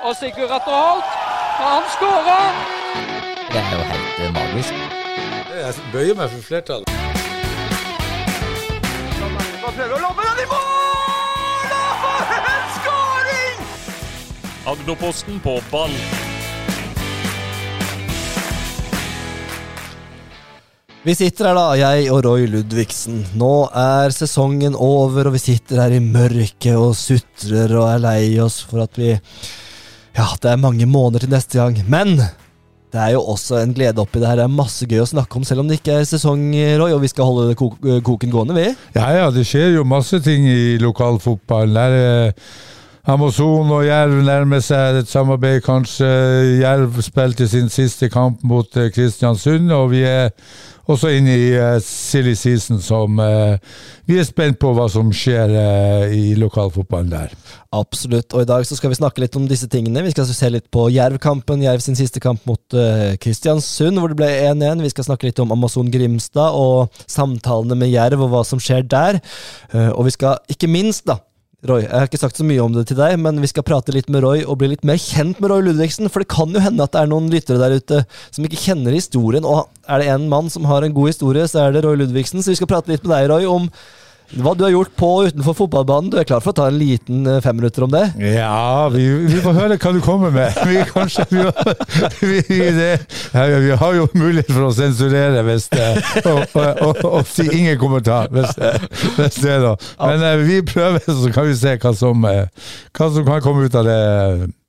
Og Sigurd Atter Holt, han skårer! Det er jo helt eh, magisk. Jeg bøyer meg for flertallet. Prøver å lobbe den i mål! Og for en skåring! Agderposten på ball. Vi sitter her da, jeg og Roy Ludvigsen. Nå er sesongen over, og vi sitter her i mørket og sutrer og er lei oss for at vi Ja, det er mange måneder til neste gang. Men det er jo også en glede oppi det her. Det er masse gøy å snakke om, selv om det ikke er sesong, Roy, og vi skal holde koken gående, vi. Ja, ja, det skjer jo masse ting i lokalfotballen. Der er Amazon og Jerv nærmer seg et samarbeid, kanskje. Jerv spilte sin siste kamp mot eh, Kristiansund, og vi er også inne i uh, silly season, som uh, vi er spent på hva som skjer i lokalfotballen der. Absolutt, og i dag så skal vi snakke litt om disse tingene. Vi skal se litt på Jerv-kampen, Jerv sin siste kamp mot Kristiansund, hvor det ble 1-1. Vi skal snakke litt om Amazon Grimstad og samtalene med Jerv og hva som skjer der. og vi skal ikke minst, da, Roy, jeg har ikke sagt så mye om det til deg, men vi skal prate litt med Roy og bli litt mer kjent med Roy Ludvigsen. For det kan jo hende at det er noen lyttere der ute som ikke kjenner historien. Og er det en mann som har en god historie, så er det Roy Ludvigsen. Så vi skal prate litt med deg, Roy, om hva du har gjort på og utenfor fotballbanen. Du er klar for å ta en liten fem femminutter om det? Ja, vi, vi, får høre hva du kommer med. Vi, kanskje, vi, vi har jo mulighet for å sensurere hvis det og, og, og, og si ingen kommentar. Hvis, hvis det da. Men eh, vi prøver, så kan vi se hva som, eh, hva som kan komme ut av det.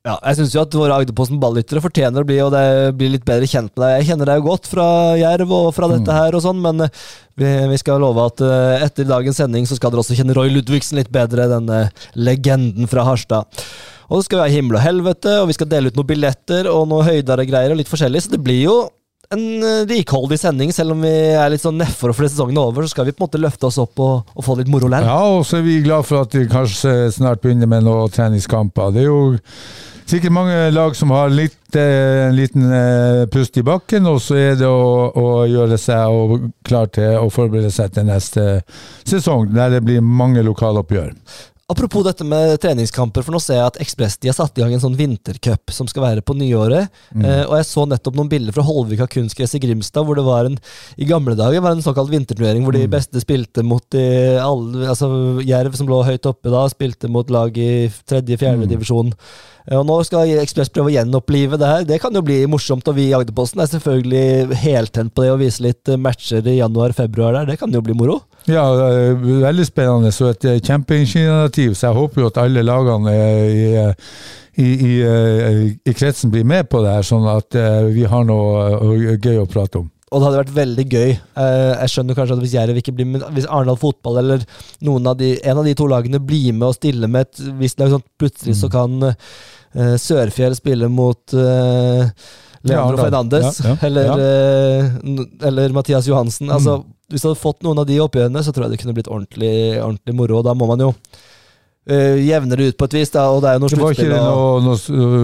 Ja, jeg syns jo at våre Agderposten ballyttere fortjener å bli, og det bli litt bedre kjent med deg. Jeg kjenner deg jo godt fra Jerv og fra dette mm. her og sånn, men eh, vi, vi, skal love at uh, etter dagens sending så skal dere også kjenne Roy Ludvigsen litt bedre, denne legenden fra Harstad. Og så skal vi ha himmel og helvete, og vi skal dele ut noen billetter og noe høydere greier og litt forskjellig, så det blir jo en eh, rikholdig sending. Selv om vi er litt sånn nedfor fordi sesongen er over, så skal vi på en måte løfte oss opp og, og få litt moro. Ja, og så er vi glad for at vi kanskje snart begynner med noen treningskamper. Det er jo sikkert mange lag som har litt, eh, en liten eh, pust i bakken, og så er det å, å gjøre seg klar til å forberede seg til neste sesong, der det blir mange lokaloppgjør. Apropos dette med treningskamper, for nå ser jeg at Ekspress de har satt i gang en sånn vintercup som skal være på nyåret. Mm. Eh, og jeg så nettopp noen bilder fra Holvika kunstgress i Grimstad, hvor det var en i gamle dager var en såkalt vinterturnering hvor de mm. beste spilte mot de alle, altså Jerv, som lå høyt oppe da, spilte mot lag i tredje-fjerde mm. divisjon. Og Nå skal Ekspress prøve å gjenopplive det her. Det kan jo bli morsomt, og vi i Agderposten er selvfølgelig heltent på det å vise litt matcher i januar-februar der. Det kan jo bli moro. Ja, veldig spennende og et eh, kjempeinitiativ. Så jeg håper jo at alle lagene i, i, i, eh, i kretsen blir med på det her, sånn at eh, vi har noe gøy å prate om. Og det hadde vært veldig gøy. Jeg skjønner kanskje at hvis Jerv ikke blir med, hvis Arendal fotball eller av de, en av de to lagene blir med og stiller med et visst lag, sånn plutselig mm. så kan uh, Sørfjell spille mot Leandro ja, Fernandes ja, ja, eller, eller Mathias Johansen. Mm. Hvis du hadde fått noen av de oppgjørene, så tror jeg det kunne blitt ordentlig, ordentlig moro. Og da må man jo uh, jevne det ut på et vis. Da, og det er jo noe sluttspill. det var ikke noen noe,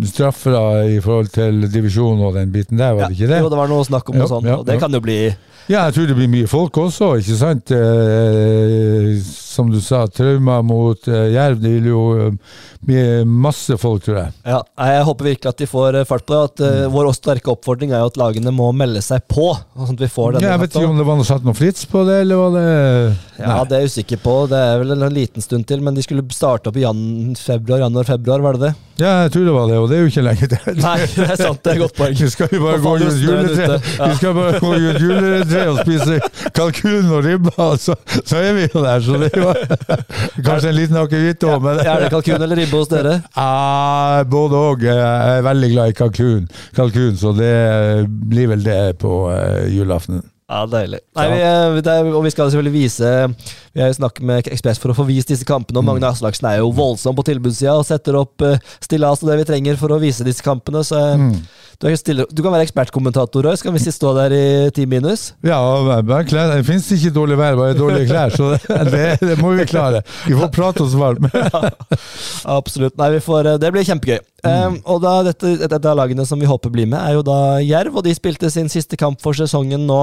noe straffer i forhold til divisjon og den biten der, var det ikke det? Jo, det var noe snakk om noe sånt, og det kan jo bli ja, jeg tror det blir mye folk også, ikke sant. Eh, som du sa, traumer mot eh, Jerv. Det vil jo eh, bli masse folk, tror jeg. Ja, Jeg håper virkelig at de får fart på det. At mm. Vår sterke oppfordring er jo at lagene må melde seg på. sånn at vi får denne ja, Jeg vet ikke om det var noe satt noe frits på det, eller var det Ja, det er jeg usikker på. Det er vel en liten stund til, men de skulle starte opp i jan februar, januar-februar, var det det? Ja, jeg tror det var det, og det er jo ikke lenge til. Nei, det er sant, det er godt poeng. Vi skal jo bare gå rundt juletreet ja. Vi skal bare gå rundt juletreet og spise kalkun og ribba, så, så, er vi jo der. Så det var kanskje en liten akevitt òg, men Er det kalkun eller ribbe hos dere? Ah, både òg. Jeg er veldig glad i kalkun, kalkun, så det blir vel det på uh, julaften. Ja, deilig. Nei, vi, det er, og vi skal selvfølgelig vise Vi har jo snakket med Ekspress for å få vist disse kampene, og Magne mm. Aslaksen er jo voldsom på tilbudssida og setter opp uh, stillas og det vi trenger for å vise disse kampene. Så eh, mm. du, stille, du, kan være ekspertkommentator òg. Skal vi si stå der i ti minus? Ja, bare klær. det fins ikke dårlig vær, bare dårlige klær. Så det, det, det, må vi klare. Vi får prate oss varme. ja, absolutt. Nei, får, det blir kjempegøy. Mm. Um, og da, dette, et av lagene som vi håper blir med, er jo da Jerv, og de spilte sin siste kamp for sesongen nå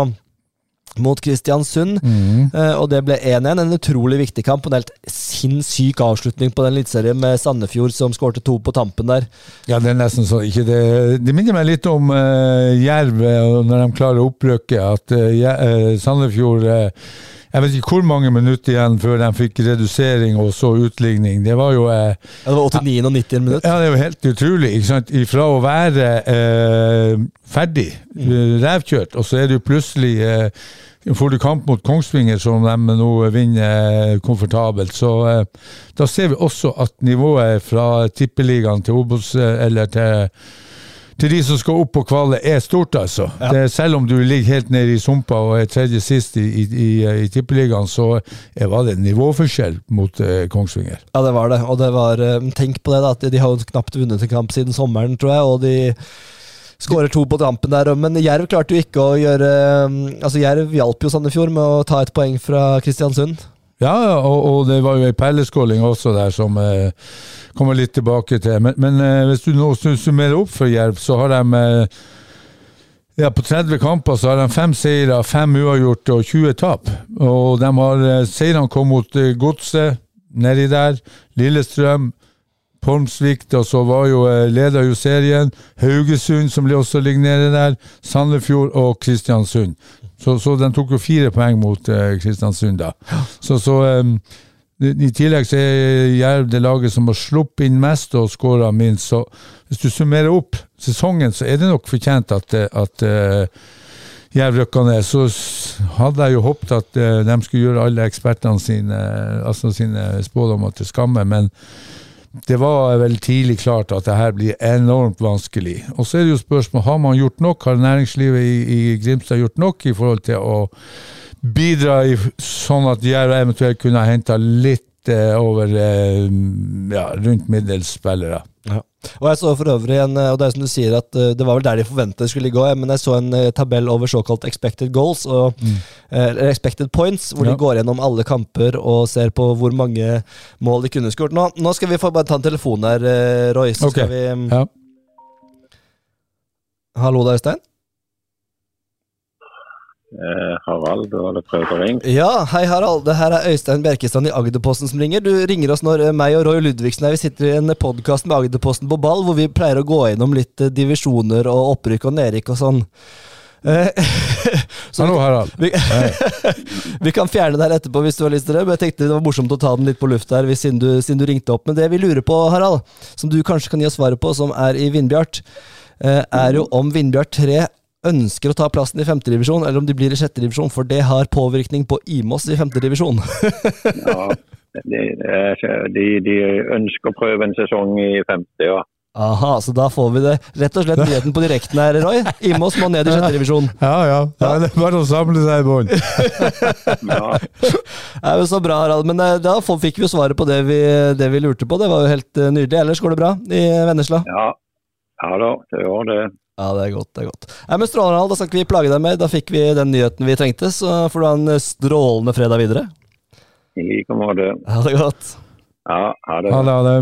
mot Kristiansund. Eh, og det ble 1-1. En utrolig viktig kamp. Og en helt sinnssyk avslutning på den eliteserien med Sandefjord som skårte to på tampen der. Ja, det er nesten så ikke det Det minner meg litt om uh, Jerv eh, når de klarer opprykket. At uh, Sandefjord uh, Jeg vet ikke hvor mange minutter igjen før de fikk redusering og så utligning. Det var jo ja, Det var 89. og 90 minutter. Ja, det var helt utrolig. ikke sant? Fra å være ferdig, mm. revkjørt, og så er jo plutselig Får du kamp mot Kongsvinger, som de nå vinner komfortabelt, så eh, da ser vi også at nivået fra tippeligaen til Obos, eller til, til de som skal opp på kvale, er stort, altså. Ja. Det, selv om du ligger helt nede i sumpa og er tredje sist i, i, i, i tippeligaen, så var det nivåforskjell mot eh, Kongsvinger. Ja, det var det. Og det var eh, Tenk på det, da. at De har jo knapt vunnet en kamp siden sommeren, tror jeg. og de Skårer to på dampen der, men Jerv klarte jo ikke å gjøre um, Altså Jerv hjalp jo Sandefjord med å ta et poeng fra Kristiansund. Ja, og, og det var jo ei perleskåling også der som eh, kommer litt tilbake til. Men, men eh, hvis du nå summerer opp for Jerv, så har de eh, ja, På 30 kamper så har de fem seire, fem uavgjort og 20 tap. Og de har eh, seirene kommet mot eh, Godset, nedi der, Lillestrøm, Polmsvik, og så var jo eh, leda jo serien. Haugesund, som også ligger nede der. Sandefjord og Kristiansund. Så, så den tok jo fire poeng mot eh, Kristiansund, da. Så, så um, i tillegg så er Jerv det laget som har sluppet inn mest og skåra minst. Så hvis du summerer opp sesongen, så er det nok fortjent at, at uh, Jerv rykka ned. Så hadde jeg jo håpet at uh, de skulle gjøre alle ekspertene sine, altså sine spådommer til skamme. men det var vel tidlig klart at det her blir enormt vanskelig. Og så er det jo spørsmål har man gjort nok, har næringslivet i, i Grimstad gjort nok i forhold til å bidra i, sånn at Jerv eventuelt kunne henta litt eh, over eh, ja, rundt middels spillere. Ja. Og jeg så for øvrig en, og det er som du sier at det var vel der de forventet det skulle òg, men jeg så en tabell over såkalt expected goals, og, mm. eller expected points, hvor ja. de går gjennom alle kamper og ser på hvor mange mål de kunne skåret. Nå, nå skal vi få bare ta en telefon her, Roy. Så okay. skal vi um, ja. Hallo, det er Øystein? Eh, Harald, du hadde prøvd å ringe? Ja, hei Harald. Det her er Øystein Bjerkestrand i Agderposten som ringer. Du ringer oss når eh, meg og Roy Ludvigsen er, vi sitter i en podkast med Agderposten på ball, hvor vi pleier å gå gjennom litt eh, divisjoner og opprykk og nedrykk og sånn. Hallo, Harald. Vi, vi, kan fjerne det her etterpå hvis du har lyst til det, men jeg tenkte det var morsomt å ta den litt på luft her siden du, siden du ringte opp. Men det vi lurer på, Harald, som du kanskje kan gi oss svaret på, som er i Vindbjart, er jo om Vindbjart 3 ønsker å ta plassen i femtedivisjon, eller om de blir i sjettedivisjon, for det har påvirkning på Imos i femtedivisjon. ja, de, de, de, ønsker å prøve en sesong i femte, ja. Aha, så da får vi det rett og slett nyheten på direkten her, Roy. Imos må ned i sjette divisjon. Ja, ja. ja. Det er bare å samle seg i bånn. ja. jo så bra, Harald. Men eh, da fikk vi jo svaret på det vi, det vi, lurte på. Det var jo helt eh, nydelig. Ellers går det bra i Vennesla? Ja. ja da, det gjør det. Ja, det er godt. det er godt. Nei, men Strålende, da skal ikke vi plage deg mer. Da fikk vi den nyheten vi trengte. Så får du ha en strålende fredag videre. I like måte. Ha det godt. Ja, ha det. Ha det, ha det.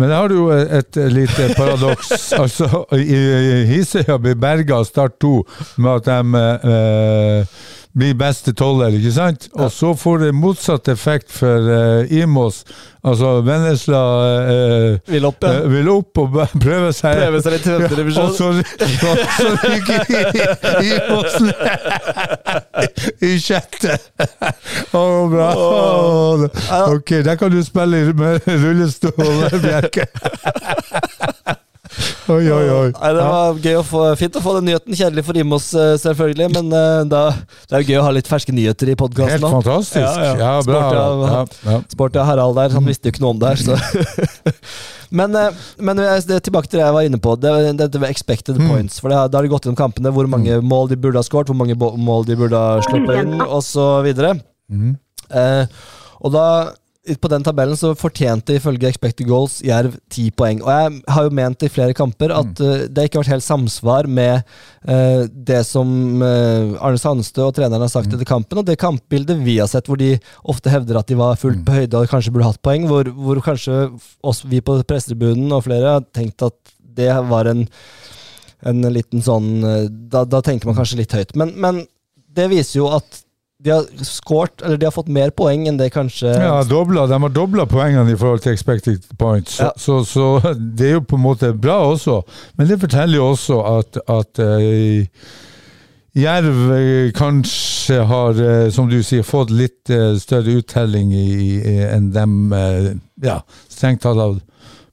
Men har du jo et lite paradoks. altså, Hisøya blir berga av Start 2 med at de eh, blir beste tolver, ikke sant? Og så får det motsatt effekt for uh, Imos. Altså Vennesla uh, vil, opp, ja. uh, vil opp og prøve seg. Prøve seg litt i Ja, og så, så ryker Imos i sjette. Å, bra. Ok, der kan du spille med rullestol, Bjerke. Oi, oi, oi. Nei, det var gøy å få, fint å få den nyheten. Kjedelig for Imos, eh, selvfølgelig, men uh, da, det er jo gøy å ha litt ferske nyheter i podkasten. Helt fantastisk. Ja, ja. ja bra. Sporty av, ja, Harald der, han visste jo ikke noe om det her, så Men, uh, men det, tilbake til det jeg var inne på, det, det, det var expected mm. points. For Da har de gått gjennom kampene, hvor mange mm. mål de burde ha skåret, hvor mange mål de burde ha sluppet inn, osv. Mm. Eh, og da på den tabellen så fortjente ifølge Expected Goals Jerv ti poeng. Og jeg har jo ment i flere kamper at uh, det ikke har vært helt samsvar med uh, det som uh, Arne Sandstø og treneren har sagt mm. etter kampen, og det kampbildet vi har sett, hvor de ofte hevder at de var fullt mm. på høyde og kanskje burde hatt poeng, hvor, hvor kanskje oss, vi på pressetribunen og flere har tenkt at det var en, en liten sånn da, da tenker man kanskje litt høyt. Men, men det viser jo at de har scoret, eller de har fått mer poeng enn det kanskje Ja, dobla, de har dobla poengene i forhold til expected points, så, Ja. så, så det er jo på en måte bra også. Men det forteller jo også at, at uh, Jerv eh, kanskje har, uh, som du sier, fått litt større uttelling enn dem ja, strengt tatt av-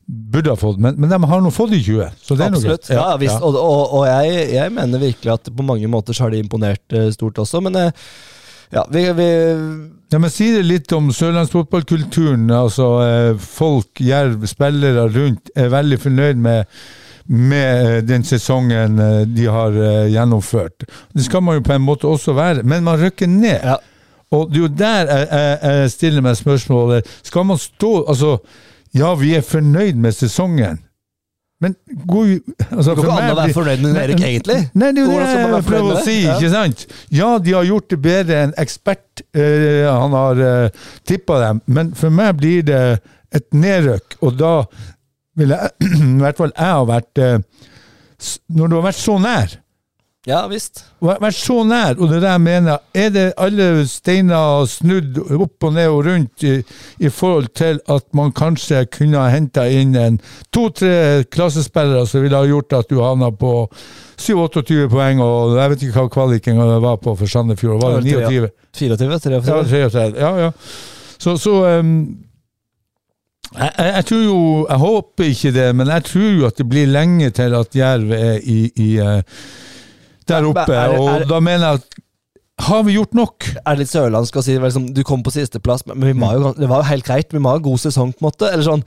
burde ha fått. Men, men de har nå fått i 20, så det er Absolutt. Ja, Ja, visst. Og, og, og jeg, jeg mener virkelig at på mange måter så har de imponert stort også, men eh, ja, vi, vi Ja, men Si det litt om sørlandsfotballkulturen. Altså, eh, folk, Jerv, spillere rundt er veldig fornøyd med, med eh, den sesongen eh, de har gjennomført. Det skal man jo på en måte også være, men man rykker ned. Ja. Og det er jo der jeg, jeg, jeg stiller meg spørsmålet. Skal man stå Altså, ja, vi er fornøyd med sesongen. Men god altså, Det går ikke an å være fornøyd med Erik, egentlig. Nei, det er jo det jeg prøver å si. Ikke sant? Ja, de har gjort det bedre enn ekspert eh, han har uh, tippa dem, men for meg blir det et nedrykk, og da vil jeg, i hvert fall jeg ha vært eh, Når du har vært så nær, Ja visst. Vær så nær, og det er det jeg mener, er det alle steiner snudd opp og ned og rundt i, i forhold til at man kanskje kunne ha henta inn en to-tre klassespillere som ville ha gjort at du havna på 27-28 poeng, og jeg vet ikke hva kvaliken var på for Sandefjord, var det Det 29? 24, 23. Ja, 33. Ja, ja. Så, så um, jeg, jeg, jeg tror jo Jeg håper ikke det, men jeg tror jo at det blir lenge til at Jerv er i, i eh, der oppe. er er og da mener jeg at Har vi gjort nok? Er det litt sørlandsk å si liksom, du kom på sisteplass, men vi må jo, det var jo helt greit. Vi må ha god sesong, på en måte. Eller sånn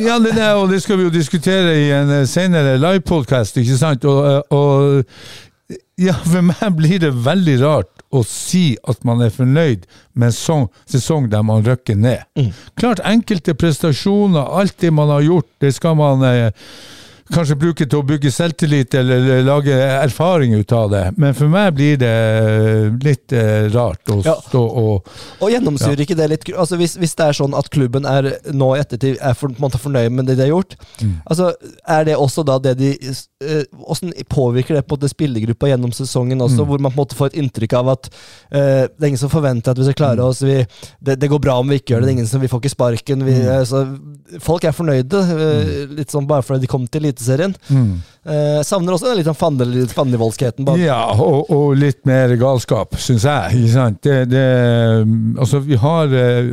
Ja, det, det, og det skal vi jo diskutere i en eh, senere livepodkast, ikke sant? Og, eh, og ja, for meg blir det veldig rart å si at man er fornøyd med en sånn sesong der man rykker ned. Klart, enkelte prestasjoner, alt det man har gjort, det skal man eh, kanskje bruke til å bygge selvtillit eller lage erfaring ut av det. Men for meg blir det litt eh, rart å Ja. stå og Og gjennomsyrer ikke det litt altså hvis, hvis det er sånn at klubben er nå i ettertid er for, fornøyd med det de har gjort, Mm. altså er det også da det de eh, Hvordan påvirker det på det spillergruppa gjennom sesongen Mm. også, hvor man på en måte får et inntrykk av at eh, det er ingen som forventer at vi skal Mm. klare oss, vi, det, det går bra om vi ikke gjør det, det er ingen som, vi får ikke sparken. Vi, Mm. eh, folk er fornøyde, eh, litt sånn bare fordi de kom til Eliteserien. mm. Eh, savner også den litt sånn fandenivoldskheten bak. Ja, og, og litt mer galskap, syns jeg. Ikke sant? Det, det, altså, vi har eh,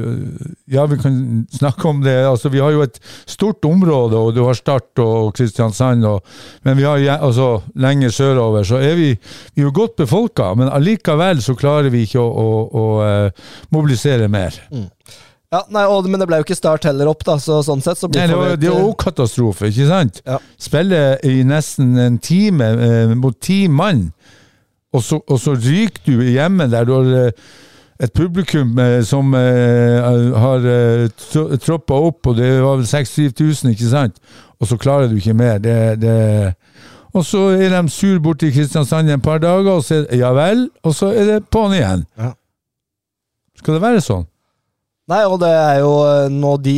Ja, vi kan snakke om det. Altså, vi har jo et stort område, og du har Start og Kristiansand, og, men vi har altså, lenger sørover, så er vi, vi er jo godt befolka. Men allikevel så klarer vi ikke å, å, å eh, mobilisere mer. Ja, nei, og, Men det ble jo ikke Start heller opp, da, så sånn sett så blir Nei, det, var, det er jo katastrofe, ikke sant? Ja. Spille i nesten en time eh, mot ti mann, og så, og så ryker du hjemme der du har eh, et publikum eh, som eh, har eh, tro- troppa opp, og det var vel 6000-7000, ikke sant? Og så klarer du ikke mer. Det, det og så er de sur borte i Kristiansand en par dager, og så er det ja vel, og så er det på'n igjen. Ja. Skal det være sånn? Nei, og det er jo eh, nå De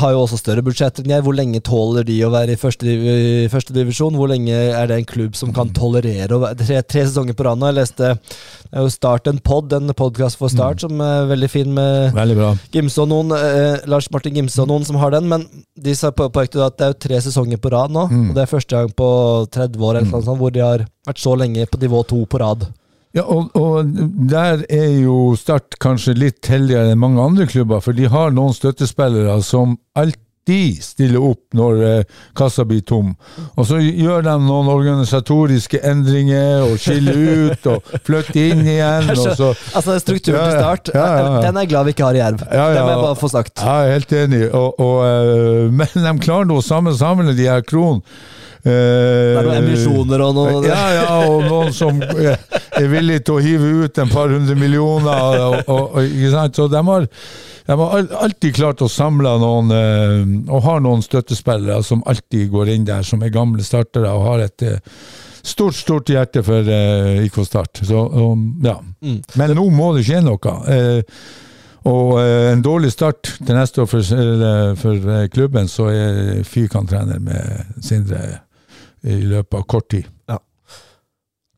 har jo også større budsjetter enn jeg. Hvor lenge tåler de å være i første, i første divisjon? Hvor lenge er det en klubb som kan tolerere å være tre, tre sesonger på rad nå? Jeg leste det er jo Start en pod, en podkast for Start, som er veldig fin med Veldig bra. Gimse og noen, eh, Lars Martin Gimse og noen som har den, men de sa på påpekte at det er jo tre sesonger på rad nå. Mm. Og det er første gang på 30 år eller noe sånt, hvor de har vært så lenge på nivå to på rad. Ja, og, og der er jo Start kanskje litt heldigere enn mange andre klubber, for de har noen støttespillere som alltid stiller opp når eh, kassa blir tom. Og så gjør de noen organisatoriske endringer og skiller ut og flytter inn igjen. Og så, Altså Strukturen til. Start, Ja, ja, ja. den er jeg glad vi ikke har i Jerv. Det må jeg bare få sagt. ja, jeg er helt enig. Og, og, eh, men de klarer nå å samle sammen de her kron. Det er noen emisjoner og noe Ja, ja, og noen som er er villig til å hive ut en par hundre millioner. Og, og, ikke sant? Så de har, de har alltid klart å samle noen eh, Og har noen støttespillere som alltid går inn der, som er gamle startere og har et eh, stort, stort hjerte for eh, IK Start. Så um, ja. Mm. Men nå må det skje noe. Eh, og eh, en dårlig start til neste år for, for eh, klubben, så er Fyrkant trene med Sindre i løpet av kort tid.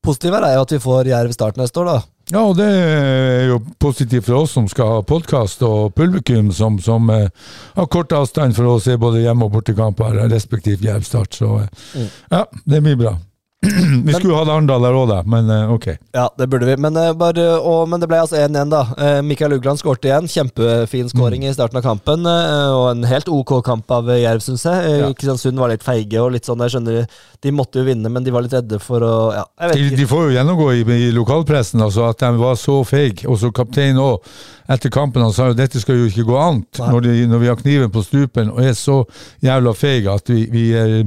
Positivt er jo at vi får Jerv Start neste år, da. Ja, og det er jo positivt for oss som skal ha podkast og publikum som, som eh, har kort avstand for å se både hjemme- og bortekamper, respektivt Jerv-start. Så eh, ja, det blir bra. vi skulle hatt Arendal der òg, da, men eh, ok. Ja, det burde vi. Men, eh, bare, og, men det ble altså 1-1, da. Eh, Mikael Ugland skårte igjen. Kjempefin skåring i starten av kampen. Og en helt ok kamp av Jerv, syns jeg. Ja. Kristiansund var litt feige og litt sånn. Jeg skjønner De måtte jo vinne, men de var litt redde for å Ja, De, de får jo gjennomgå i, i lokalpressen altså, at de var så feige. Og så kapteinen òg, etter kampen, han sa jo dette skal jo ikke gå an når, de, når vi har kniven på strupen og er så jævla feige at vi, vi er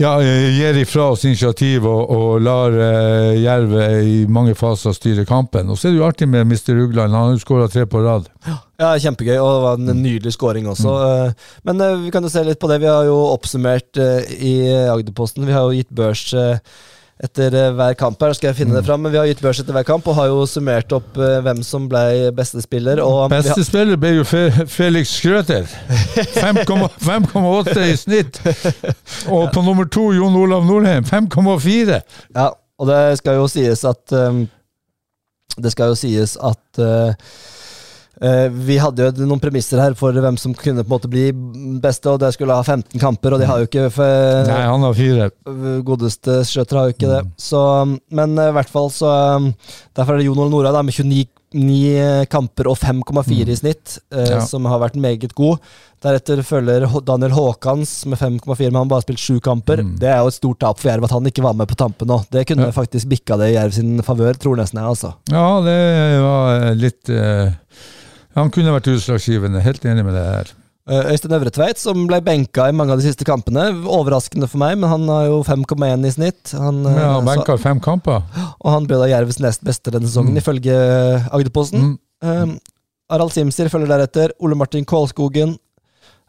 ja, eh, gir ifra oss initiativ og, og lar uh, Jerv i mange faser styre kampen. Og så er det jo artig med Mr. Rugland. Han har skåra tre på rad. Ja, Kjempegøy, og det var en nydelig scoring også. Mm. Men uh, vi kan jo se litt på det. Vi har jo oppsummert uh, i Agderposten. Vi har jo gitt børs eh, etter eh, hver kamp. her, skal jeg finne det fram, men Vi har gitt børs etter hver kamp og har jo summert opp eh, hvem som ble beste spiller. Beste spiller ble jo Felix Skrøter. 5,8 i snitt. Og på nummer to Jon Olav Norheim. 5,4. ja, og det skal jo sies at um, Det skal jo sies at uh, vi hadde jo noen premisser her for hvem som kunne på en måte bli beste, og det skulle ha 15 kamper, og de har jo ikke for, Nei, han har fire. Godeste skjøter har jo ikke det. Så, men eh, i hvert fall så um, Derfor er det Jon Ole Nora da, med 29 ni kamper og 5,4 i snitt, eh, Ja. som har vært meget god. Deretter følger Daniel Haakans med 5,4, men han har bare spilt sju kamper. Det er jo et stort tap for Jerv at han ikke var med på tampen nå. Det kunne Ja. faktisk bikka det i Jerv sin favør, tror nesten jeg, altså. Ja, det var litt eh, Han kunne vært utslagsgivende. Helt enig med det her. Øystein Øystein Øvretveit, som ble benka i mange av de siste kampene. Overraskende for meg, men han har jo 5,1 i snitt. Han, eh, Ja, han Benka fem kamper. Og han ble da Jervs nest beste denne sesongen, ifølge Agderposten. Mm. Um, Arald Simser følger deretter. Ole Martin Kålskogen,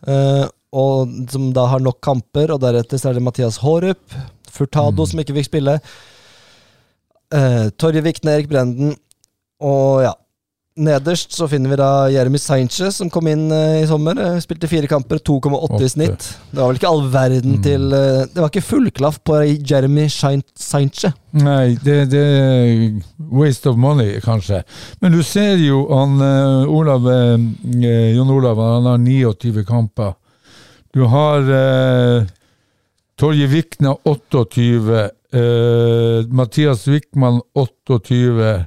uh, og, som da har nok kamper. Og deretter så er det Mathias Hårup. Furtado, som ikke fikk spille. Uh, Torje Vikne, Erik Brenden. Og ja. Nederst så finner vi da Jeremy Sanchez, som kom inn eh, i sommer. Eh, spilte fire kamper, 2,8 i snitt. Det var vel ikke all verden til eh, Det var ikke fullklaff på Jeremy Sanchez. Nei, det, det er waste of money, kanskje. Men du ser jo han Olav, Jon Olav han har 29 kamper. Du har eh, Torje Vikna 28. eh, Mathias Wickman 28.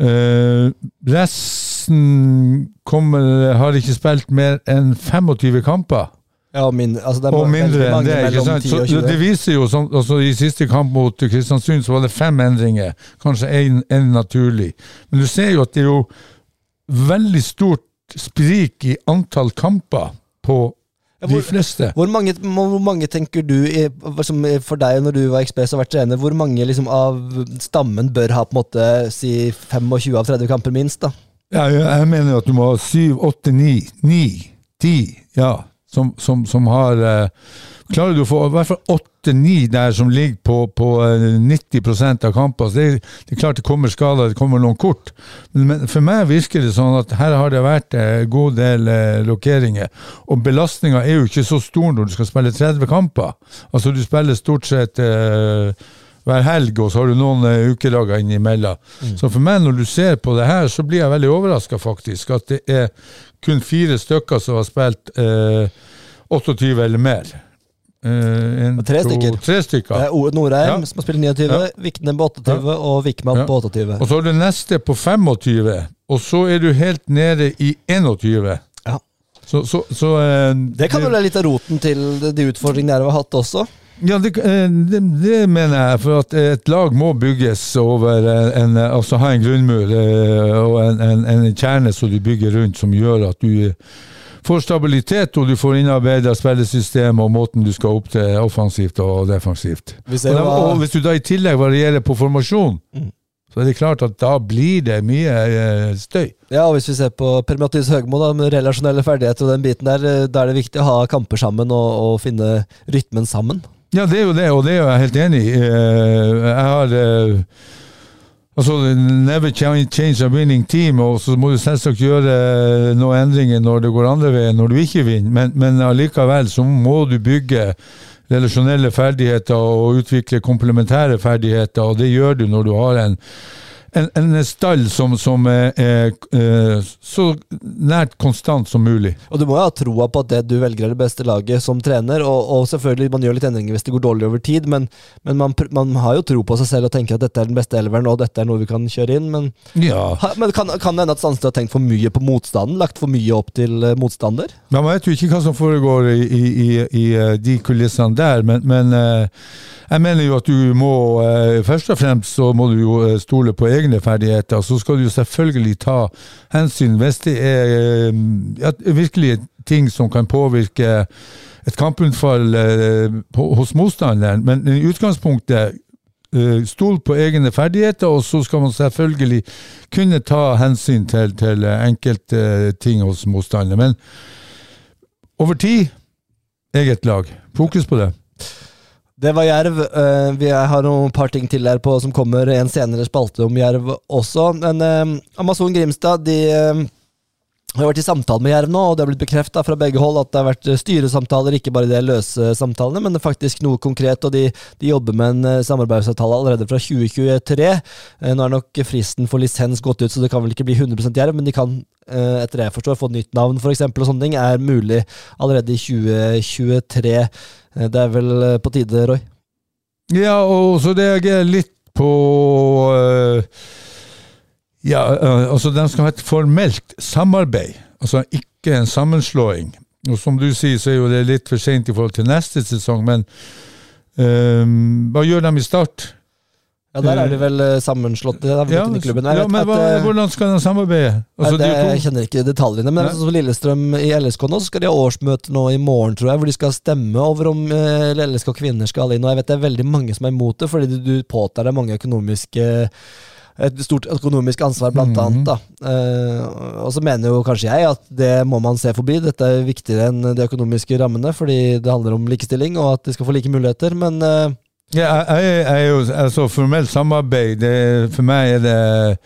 Eh, resten kommer, har ikke spilt mer enn 25 kamper. Ja, mindre, altså det er Og mindre enn det. ikke sant? Så det viser jo, som, altså I siste kamp mot Kristiansund så var det fem endringer. Kanskje én naturlig. Men du ser jo at det er jo veldig stort sprik i antall kamper på Ja, de hvor- fleste. Hvor mange, hvor mange tenker du, som for deg når du var ekspres og vært trener, hvor mange liksom av stammen bør ha på en måte si 25 av 30 kamper minst? da? Ja, jeg mener at du må ha syv, åtte, ni, ni, ti, ja, som, som, som har eh, Klarer du å få i hvert fall åtte-ni der som ligger på, på eh, 90% av kampene, det, det er klart det kommer skader, det kommer noen kort. Men, for meg virker det sånn at her har det vært en god del eh, lokeringer. Og belastninga er jo ikke så stor når du skal spille 30 kamper. Altså du spiller stort sett eh, hver helg, og så har du noen uh, ukedager innimellom. Så for meg, når du ser på det her, så blir jeg veldig overraska, faktisk. At det er kun fire stykker som har spilt eh, 28 eller mer. Eh, en, tre to, stykker. Tre stykker. Det er Oet Norheim Ja. som har spilt 29, Ja. Vikne på 28 og Vikman Ja. på 28. Og så har du neste på 25, og så er du helt nede i 21. Ja. Så, så, så eh, Det kan jo være litt av roten til de utfordringene Jerv har hatt også. Ja, det, eh, det, det mener jeg, for at et lag må bygges over en, altså ha en grunnmur og en, en, en kjerne som du bygger rundt, som gjør at du får stabilitet, og du får innarbeida spillesystem og måten du skal opp til offensivt og defensivt. Hvis, Og, da, var... og hvis du da i tillegg varierer på formasjon, så er det klart at da blir det mye eh, støy. ja, og hvis vi ser på Per Mathias Høgmo da, med relasjonelle ferdigheter og den biten der, eh, da er det viktig å ha kamper sammen og, og finne rytmen sammen. Ja, det er jo det, og det er jeg helt enig i. Eh, Jeg har Altså, never change a winning team, og så må du selvsagt gjøre noen endringer når det går andre veien, når du ikke vinner, men, men allikevel så må du bygge relasjonelle ferdigheter og utvikle komplementære ferdigheter, og det gjør du når du har en en, en stall som, som er, er, er så nært konstant som mulig. Og du må jo ha troa på at det du velger er det beste laget som trener, og, og selvfølgelig man gjør litt endringer hvis det går dårlig over tid, men, men man, man har jo tro på seg selv og tenker at dette er den beste elveren, og dette er noe vi kan kjøre inn, men, Ja. ha, men kan, kan det hende at Sandstø har tenkt for mye på motstanden? Lagt for mye opp til motstander? motstander? Man vet jo ikke hva som foregår i, i, i, i eh, de kulissene der, men, men eh, jeg mener jo at du må eh, Først og fremst så må du jo eh, stole på egne ferdigheter. Så skal du selvfølgelig ta hensyn hvis det er eh, ja, virkelig ting som kan påvirke et kamputfall eh, hos motstanderen. Men i utgangspunktet eh, Stol på egne ferdigheter, og så skal man selvfølgelig kunne ta hensyn til, til enkelte ting hos motstanderen. Men over tid eget lag. Fokus på det. Det var Jerv. Eh, vi har noen par ting til her på som kommer en senere spalte om Jerv også. Men eh, Amazon Grimstad de eh, har vært i samtale med Jerv nå, og det har blitt bekrefta fra begge hold at det har vært styresamtaler, ikke bare de løse samtalene, men faktisk noe konkret. Og de, de jobber med en eh, samarbeidsavtale allerede fra 2023. Eh, Nå er nok fristen for lisens gått ut, så det kan vel ikke bli 100% Jerv, men de kan eh, etter det jeg forstår, få nytt navn eksempel, og sånne ting er mulig allerede i 2023. Eh, Det er vel på tide, Roy? Ja, og så reagerer jeg litt på Ja, eh, altså de skal ha et formelt samarbeid, altså ikke en sammenslåing. Og som du sier, så er jo det litt for sent i forhold til neste sesong, men um, hva gjør de i start? Ja, der er de vel eh, sammenslått. Vel i klubben. Ja, men hva, hvordan skal de samarbeide? Altså, det, de jeg kjenner ikke detaljene, men som Lillestrøm i LSK nå, så skal de ha årsmøte nå i morgen, tror jeg, hvor de skal stemme over om LSK kvinner skal inn. Og jeg vet det er veldig mange som er imot det, fordi du påtar deg mange økonomiske et stort økonomisk ansvar, blant Mhm. annet. da. Eh, og så mener jo kanskje jeg at det må man se forbi. Dette er viktigere enn de økonomiske rammene, fordi det handler om likestilling og at de skal få like muligheter. Men eh, Ja, jeg, er jo altså formelt samarbeid. Det, for meg er det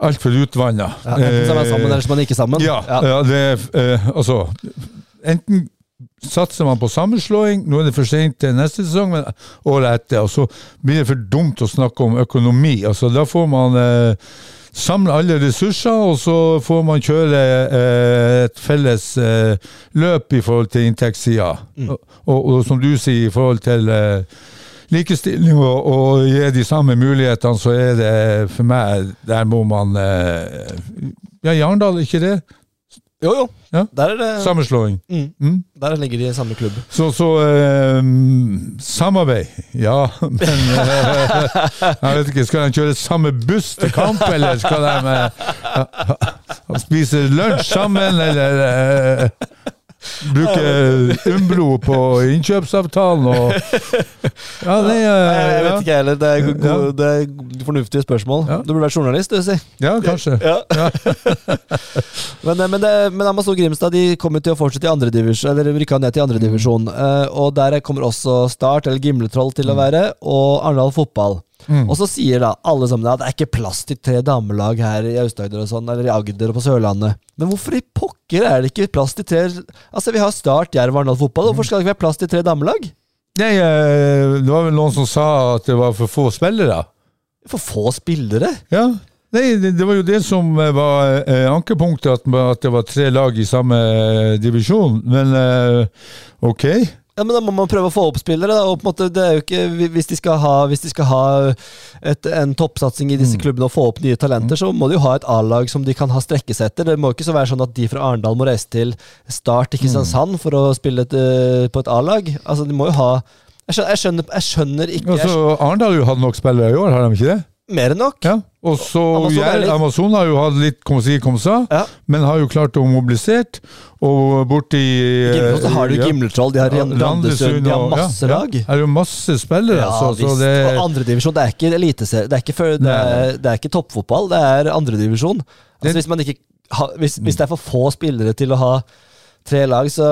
altfor utvanna. ja, enten så er man sammen, eller så er man ikke sammen. Ja, ja. det er eh, altså Enten satser man på sammenslåing, nå er det for sent til neste sesong, men året etter. Og så blir det for dumt å snakke om økonomi. Altså, da får man eh, samle alle ressurser, og så får man kjøre eh, et felles eh, løp i forhold til inntektssida. Og, og, og som du sier, i forhold til eh, likestilling og, og gi de samme mulighetene, så er det for meg Der må man eh, Ja, i Arendal, ikke det? Jo, jo. Ja. Der, er det, Sammenslåing. mm, Mm. der ligger de i samme klubb. Så, så eh, samarbeid, ja. Men eh, jeg vet ikke, skal de kjøre samme buss til kamp, eller skal de eh, spise lunsj sammen, eller eh, bruke Umbro på innkjøpsavtalen og Ja, det er jeg vet ikke, ikke heller. Det er, gode, Ja. det er fornuftige spørsmål. Ja. Du burde vært journalist, du, si. ja, kanskje. Ja. men, eh, men, det, men Amazon Grimstad de kommer til å fortsette i andre divisjon, eller rykka ned til andredivisjon. Uh, og der kommer også Start, eller Gimletroll, til å være, og Arendal Fotball. Mm. Og så sier da alle sammen at det er ikke plass til tre damelag her i Aust-Agder og sånn, eller i Agder og på Sørlandet. Men hvorfor i pokker er det ikke plass til tre Altså, vi har Start, Jerv og Arendal Fotball. Hvorfor skal det ikke være plass til tre damelag? Nei, eh, det var vel noen som sa at det var for få spillere. For få spillere. Ja. Nei, det, det var jo det som eh, var eh, ankepunktet, at, at det var tre lag i samme eh, divisjon. Men eh, ok. Ja, men Da må man prøve å få opp spillere. Da. Og på en måte, det er jo ikke, hvis de skal ha, hvis de skal ha et, en toppsatsing i disse klubbene og få opp nye talenter, så må de jo ha et A-lag som de kan ha strekke seg etter. Det må ikke så være sånn at de fra Arendal må reise til Start i Kristiansand for å spille et, eh, på et A-lag. Altså, de må jo ha Jeg skjønner, jeg skjønner, jeg skjønner ikke jeg Altså, Arendal hatt nok spillere i år, har de ikke det? Mer enn nok. Ja. Og så Amazon Amazon, har jo hatt litt kom si, kom sa, Ja. men har jo klart å mobilisere. Og borti Gimletroll, så har du ja. Gimletroll, de har Randesund, de har masse ja, lag. Ja, det er jo masse spillere. Ja, så, så det, Og andredivisjon, det er ikke eliteserie. Det det det er ikke toppfotball, det er andredivisjon. Altså, hvis, ikke hvis, hvis det er for få spillere til å ha tre lag, så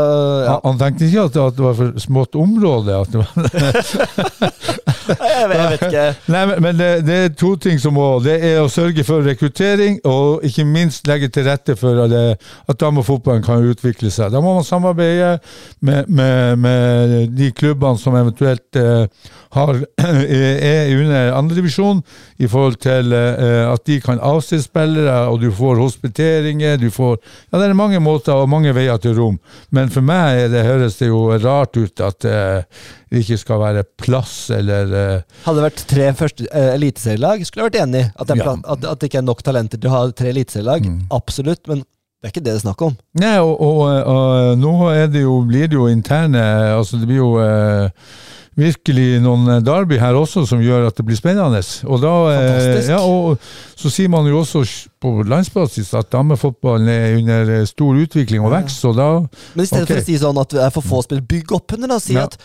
ja. han, tenkte ikke at det, var for smått område. At det var, Jeg jeg vet ikke. Nei, men, det, det er to ting som må Det er å sørge for rekruttering, og ikke minst legge til rette for at, det- at damefotballen kan utvikle seg. Da må man samarbeide med, med, med de klubbene som eventuelt eh, har, er under andredivisjon, i forhold til eh, at de kan avse spillere, og du får hospiteringer, du får Ja, det er mange måter og mange veier til rom, men for meg det, høres det jo rart ut at eh, det ikke skal være plass, eller eh, Hadde det vært tre første uh, eliteserielag, skulle jeg vært enig i. At, det Ja. at, at det ikke er nok talenter til å ha tre eliteserielag. Absolutt, men det er ikke det det er snakk om. Nei, og, og, og nå er det jo, blir det jo interne Altså, det blir jo eh, virkelig noen derby her også som gjør at det blir spennende. Og da eh, Fantastisk. Ja, og så sier man jo også på landsbasis at damefotballen er under eh, stor utvikling og vekst, så da Men i stedet for å si sånn at det er for få spill, bygg opp under det. Si Ja. at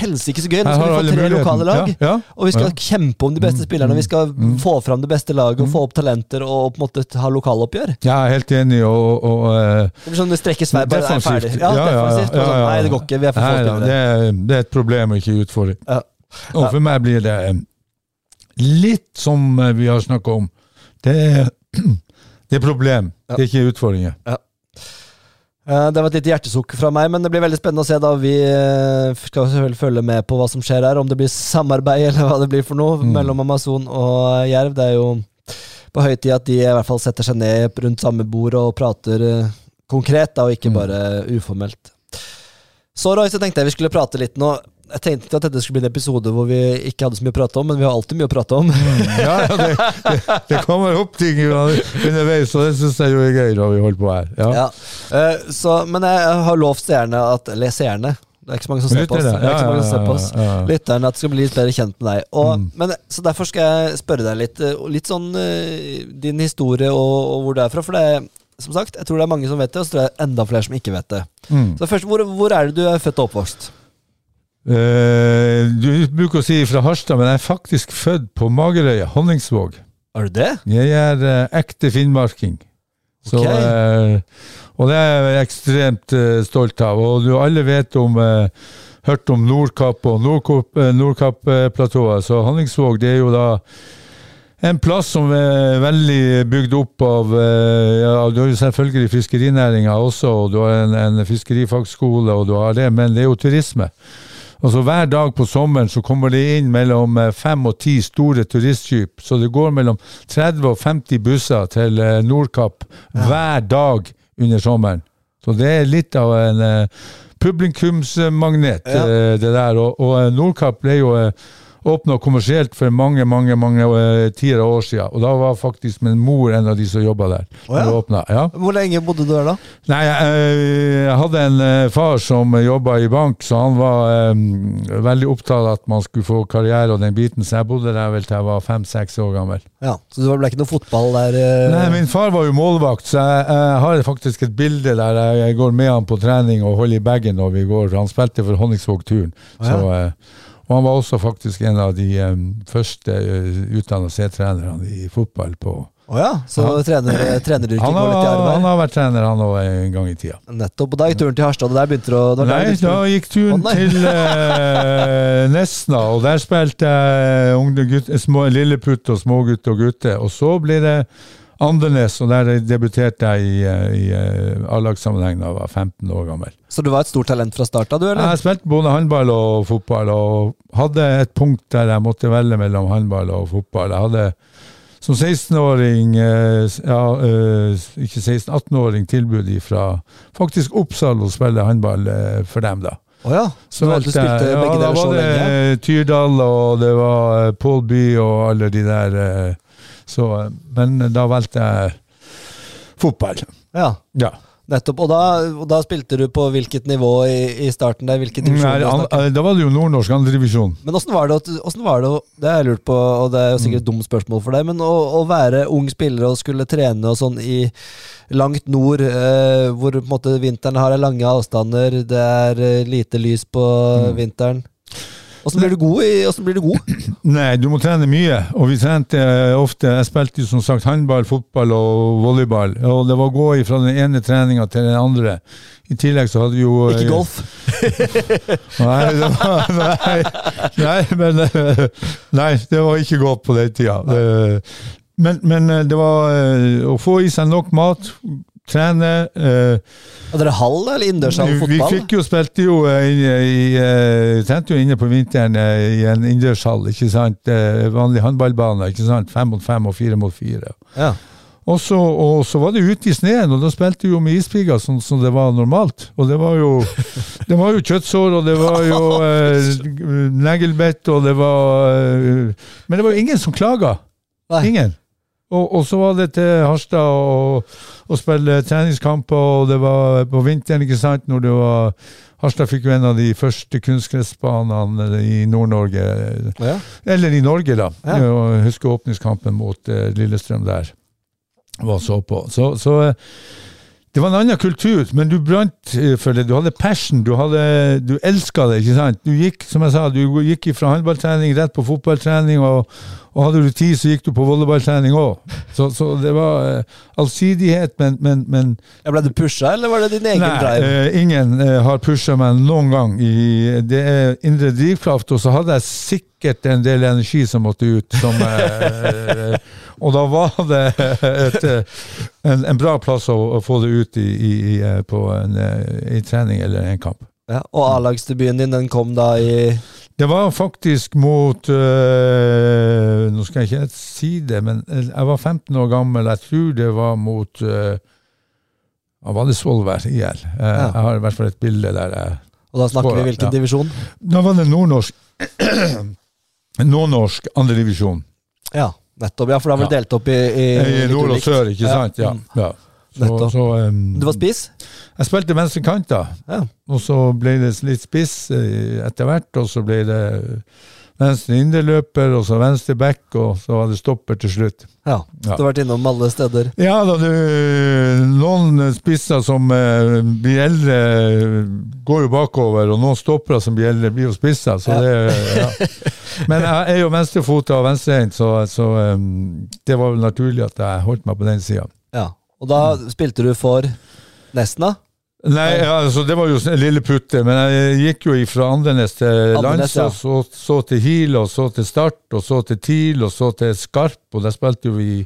helsike så gøy, nå skal vi få tre lokale lag. Ja, ja, Og vi skal ja. kjempe om de beste Mm, spillerne. Vi skal mm, få fram det beste laget og få opp talenter og på en måte ha lokaloppgjør. Jeg er helt enig, og, og uh, Det blir sånn det strekkes vei, bare er ferdig. Ja, defensivt. sånn, Nei, det går ikke. Vi er for få ja, spillere. det, er- det er et problem og ikke en utfordring. Ja. Og for meg blir det eh, litt som eh, vi har snakka om. Det er, det er problem, Ja. det er ikke utfordringer. Eh, Det var et lite hjertesukk fra meg, men det blir veldig spennende å se. da Vi eh, skal selvfølgelig følge med på hva som skjer her, om det blir samarbeid eller hva det blir for noe Mm. mellom Amazon og Jerv. Det er jo på høy tid at de i hvert fall setter seg ned rundt samme bord og prater eh, konkret, da, og ikke Mm. bare uformelt. Så Roy, så tenkte jeg vi skulle prate litt nå. Jeg tenkte ikke at dette skulle bli en episode hvor vi ikke hadde så mye å prate om, men vi har alltid mye å prate om. Ja, ja, det, det, det kommer opp ting underveis, og det syns jeg jo er gøy når vi holder på her. Ja. Ja. Uh, så, men jeg har lovt seerne at Eller seerne. Det er ikke så mange som ser på oss. Det er ikke så mange som ser. Lytterne at det skal bli litt bedre kjent med deg. Og, Mm. men, så derfor skal jeg spørre deg litt, eh, litt sånn uh, din historie og, og hvor du er fra. For det er, som sagt, jeg tror det er mange som vet det, og så tror jeg enda flere som ikke vet det. Mm. Så først, hvor, hvor er det du er født og oppvokst? Eh, du bruker å si fra Harstad, men jeg er faktisk født på Magerøya, Honningsvåg. Er du det? Jeg er uh, ekte finnmarking. Så, Ok. eh, og det er jeg ekstremt stolt av. Og du alle vet om Hørt om Nordkapp og Nordkapplatået. Så Honningsvåg det er jo da en plass som er veldig bygd opp av ja, Du har jo selvfølgelig fiskerinæringa også, og du har en, en fiskerifagskole, og du har det, men det er jo turisme. Altså Hver dag på sommeren så kommer det inn mellom eh, fem og ti store turistskip. Så det går mellom 30 og 50 busser til Nordkapp Nordkapp hver dag under sommeren. Så det er litt av en eh, publikumsmagnet, Ja. eh, det der. Og, og eh, Nordkapp ble jo eh, åpna kommersielt for mange mange, mange uh, tiere år siden. Og da var faktisk min mor en av de som jobba der. Oh, ja. åpnet. ja. Hvor lenge bodde du der da? Nei, jeg, jeg hadde en uh, far som jobba i bank, så han var um, veldig opptatt av at man skulle få karriere og den biten, så jeg bodde der vel til jeg var fem-seks år gammel. Ja, Så det ble ikke noe fotball der? Uh... Nei, Min far var jo målvakt, så jeg, jeg har faktisk et bilde der jeg, jeg går med han på trening og holder i bagen når vi går. Han spilte for Honningsvåg-turen. Oh, ja. Så, eh, Og han var også faktisk en av de um, første uh, utdanna C-trenerne i fotball på Å ja, så Ja. trener, du ikke går litt i arbeid? arv han har vært trener, han òg, en gang i tida. Nettopp. Og da gikk turen til Harstad, og der begynte du å Nei, du da gikk turen oh, til eh, Nesna, og der spilte jeg uh, lilleputt og smågutt og gutte. Og så ble det Andenes, og der debuterte jeg i, eh, i eh, A-lagssammenheng da jeg var 15 år gammel. Så du var et stort talent fra start av, du, eller? Jeg spilte både håndball og fotball, og hadde et punkt der jeg måtte velge mellom håndball og fotball. Jeg hadde som 16-åring, eh, ja, ikke 16-18-åring, tilbud fra faktisk Oppsal å spille håndball for dem, da. Å ja. Så du spilte ja, begge da deler så var det lenge? eh, Tyrdal, og det var Pål By og alle de der. Så, men da valgte jeg fotball. Ja, Ja. nettopp. Og da, og da spilte du på hvilket nivå i, i starten der? Hvilken divisjon? Nei, an, eh, da var det jo nordnorsk andredivisjon. Men åssen var var det Det har jeg lurt på, og det er jo Mm. sikkert et dumt spørsmål for deg, men å, å være ung spiller og skulle trene og sånn i langt nord, eh, hvor på en måte vinteren har lange avstander, det er eh, lite lys på Mm. vinteren Åssen blir du god? Hvordan blir du god? Nei, du må trene mye. Og vi trente eh, ofte Jeg spilte som sagt håndball, fotball og volleyball. Og det var å gå fra den ene treninga til den andre. I tillegg så hadde vi jo Ikke eh, golf? Nei, det var, nei, nei, men eh, Nei, det var ikke godt på den tida. Men, men det var å få i seg nok mat, trene eh, Hadde dere hall eller innendørshall fotball? vi fikk jo spilte jo eh, i eh, Trente jo inne på vinteren i en innendørshall, ikke sant. Vanlig håndballbane, ikke sant. Fem mot fem og fire mot fire. Ja. Og så, og så var det ute i sneen, og da spilte vi jo med ispigger sånn som det var normalt. Og det var jo, det var jo kjøttsår, og det var jo eh, neglebett, og det var eh, Men det var jo ingen som klaga. Ingen. Og, så var det til Harstad å, å spille treningskamper, og det var på vinteren, ikke sant, når det var Harstad fikk jo en av de første kunstgressbanene i Nord-Norge. Ja. Eller i Norge, da. Ja. Jeg husker åpningskampen mot eh, Lillestrøm der. Var så på. Så, så eh, det var en annen kultur, men du brant eh, for det. Du hadde passion, du, hadde, du elska det. ikke sant? Du gikk som jeg sa, du gikk fra håndballtrening rett på fotballtrening, og, og hadde du tid, så gikk du på volleyballtrening òg. Så, så det var uh, allsidighet, men, men, men Ja, Ble du pusha, eller var det din egen Nei, drive? Uh, ingen uh, har pusha meg noen gang. I, det er indre drivkraft, og så hadde jeg sikkert en del energi som måtte ut. Som, og da var det et, eh, en, en bra plass å, å få det ut i, i, eh, på en, eh, i trening eller en kamp. Ja, og A-lagsdebuten din den kom da i Det var faktisk mot øh, Nå skal jeg ikke si det, men jeg var 15 år gammel. Jeg tror det var mot øh, Var det Svolvær IL? Jeg, jeg har i hvert fall et bilde der jeg Og da snakker vi hvilken Ja. divisjon? Da var det nordnorsk Nordnorsk andredivisjon. Ja, nettopp. Ja, for da var det delt opp i, i, I nord og sør, ikke sant? Ja. Mm. ja. Så, Nettopp. så, um, Du var spiss? Jeg spilte venstre kant, da. Ja. Og så ble det litt spiss eh, etter hvert, og så ble det venstre indreløper, og så venstre back, og så var det stopper til slutt. ja. Du har vært innom alle steder. Ja da, du, noen spisser som eh, blir eldre, går jo bakover, og noen stoppere som blir eldre, blir jo spisser. Så Ja. det, ja. Men jeg er jo venstrefota og venstrehendt, så, så um, det var vel naturlig at jeg holdt meg på den sida. Ja. Og da spilte du for Nesna? Nei, altså det var jo en lille putte, men jeg gikk jo fra Andenes til Lands, ja. Så, så til Hil, og så til Start, og så til TIL, og så til Skarp, og der spilte jo vi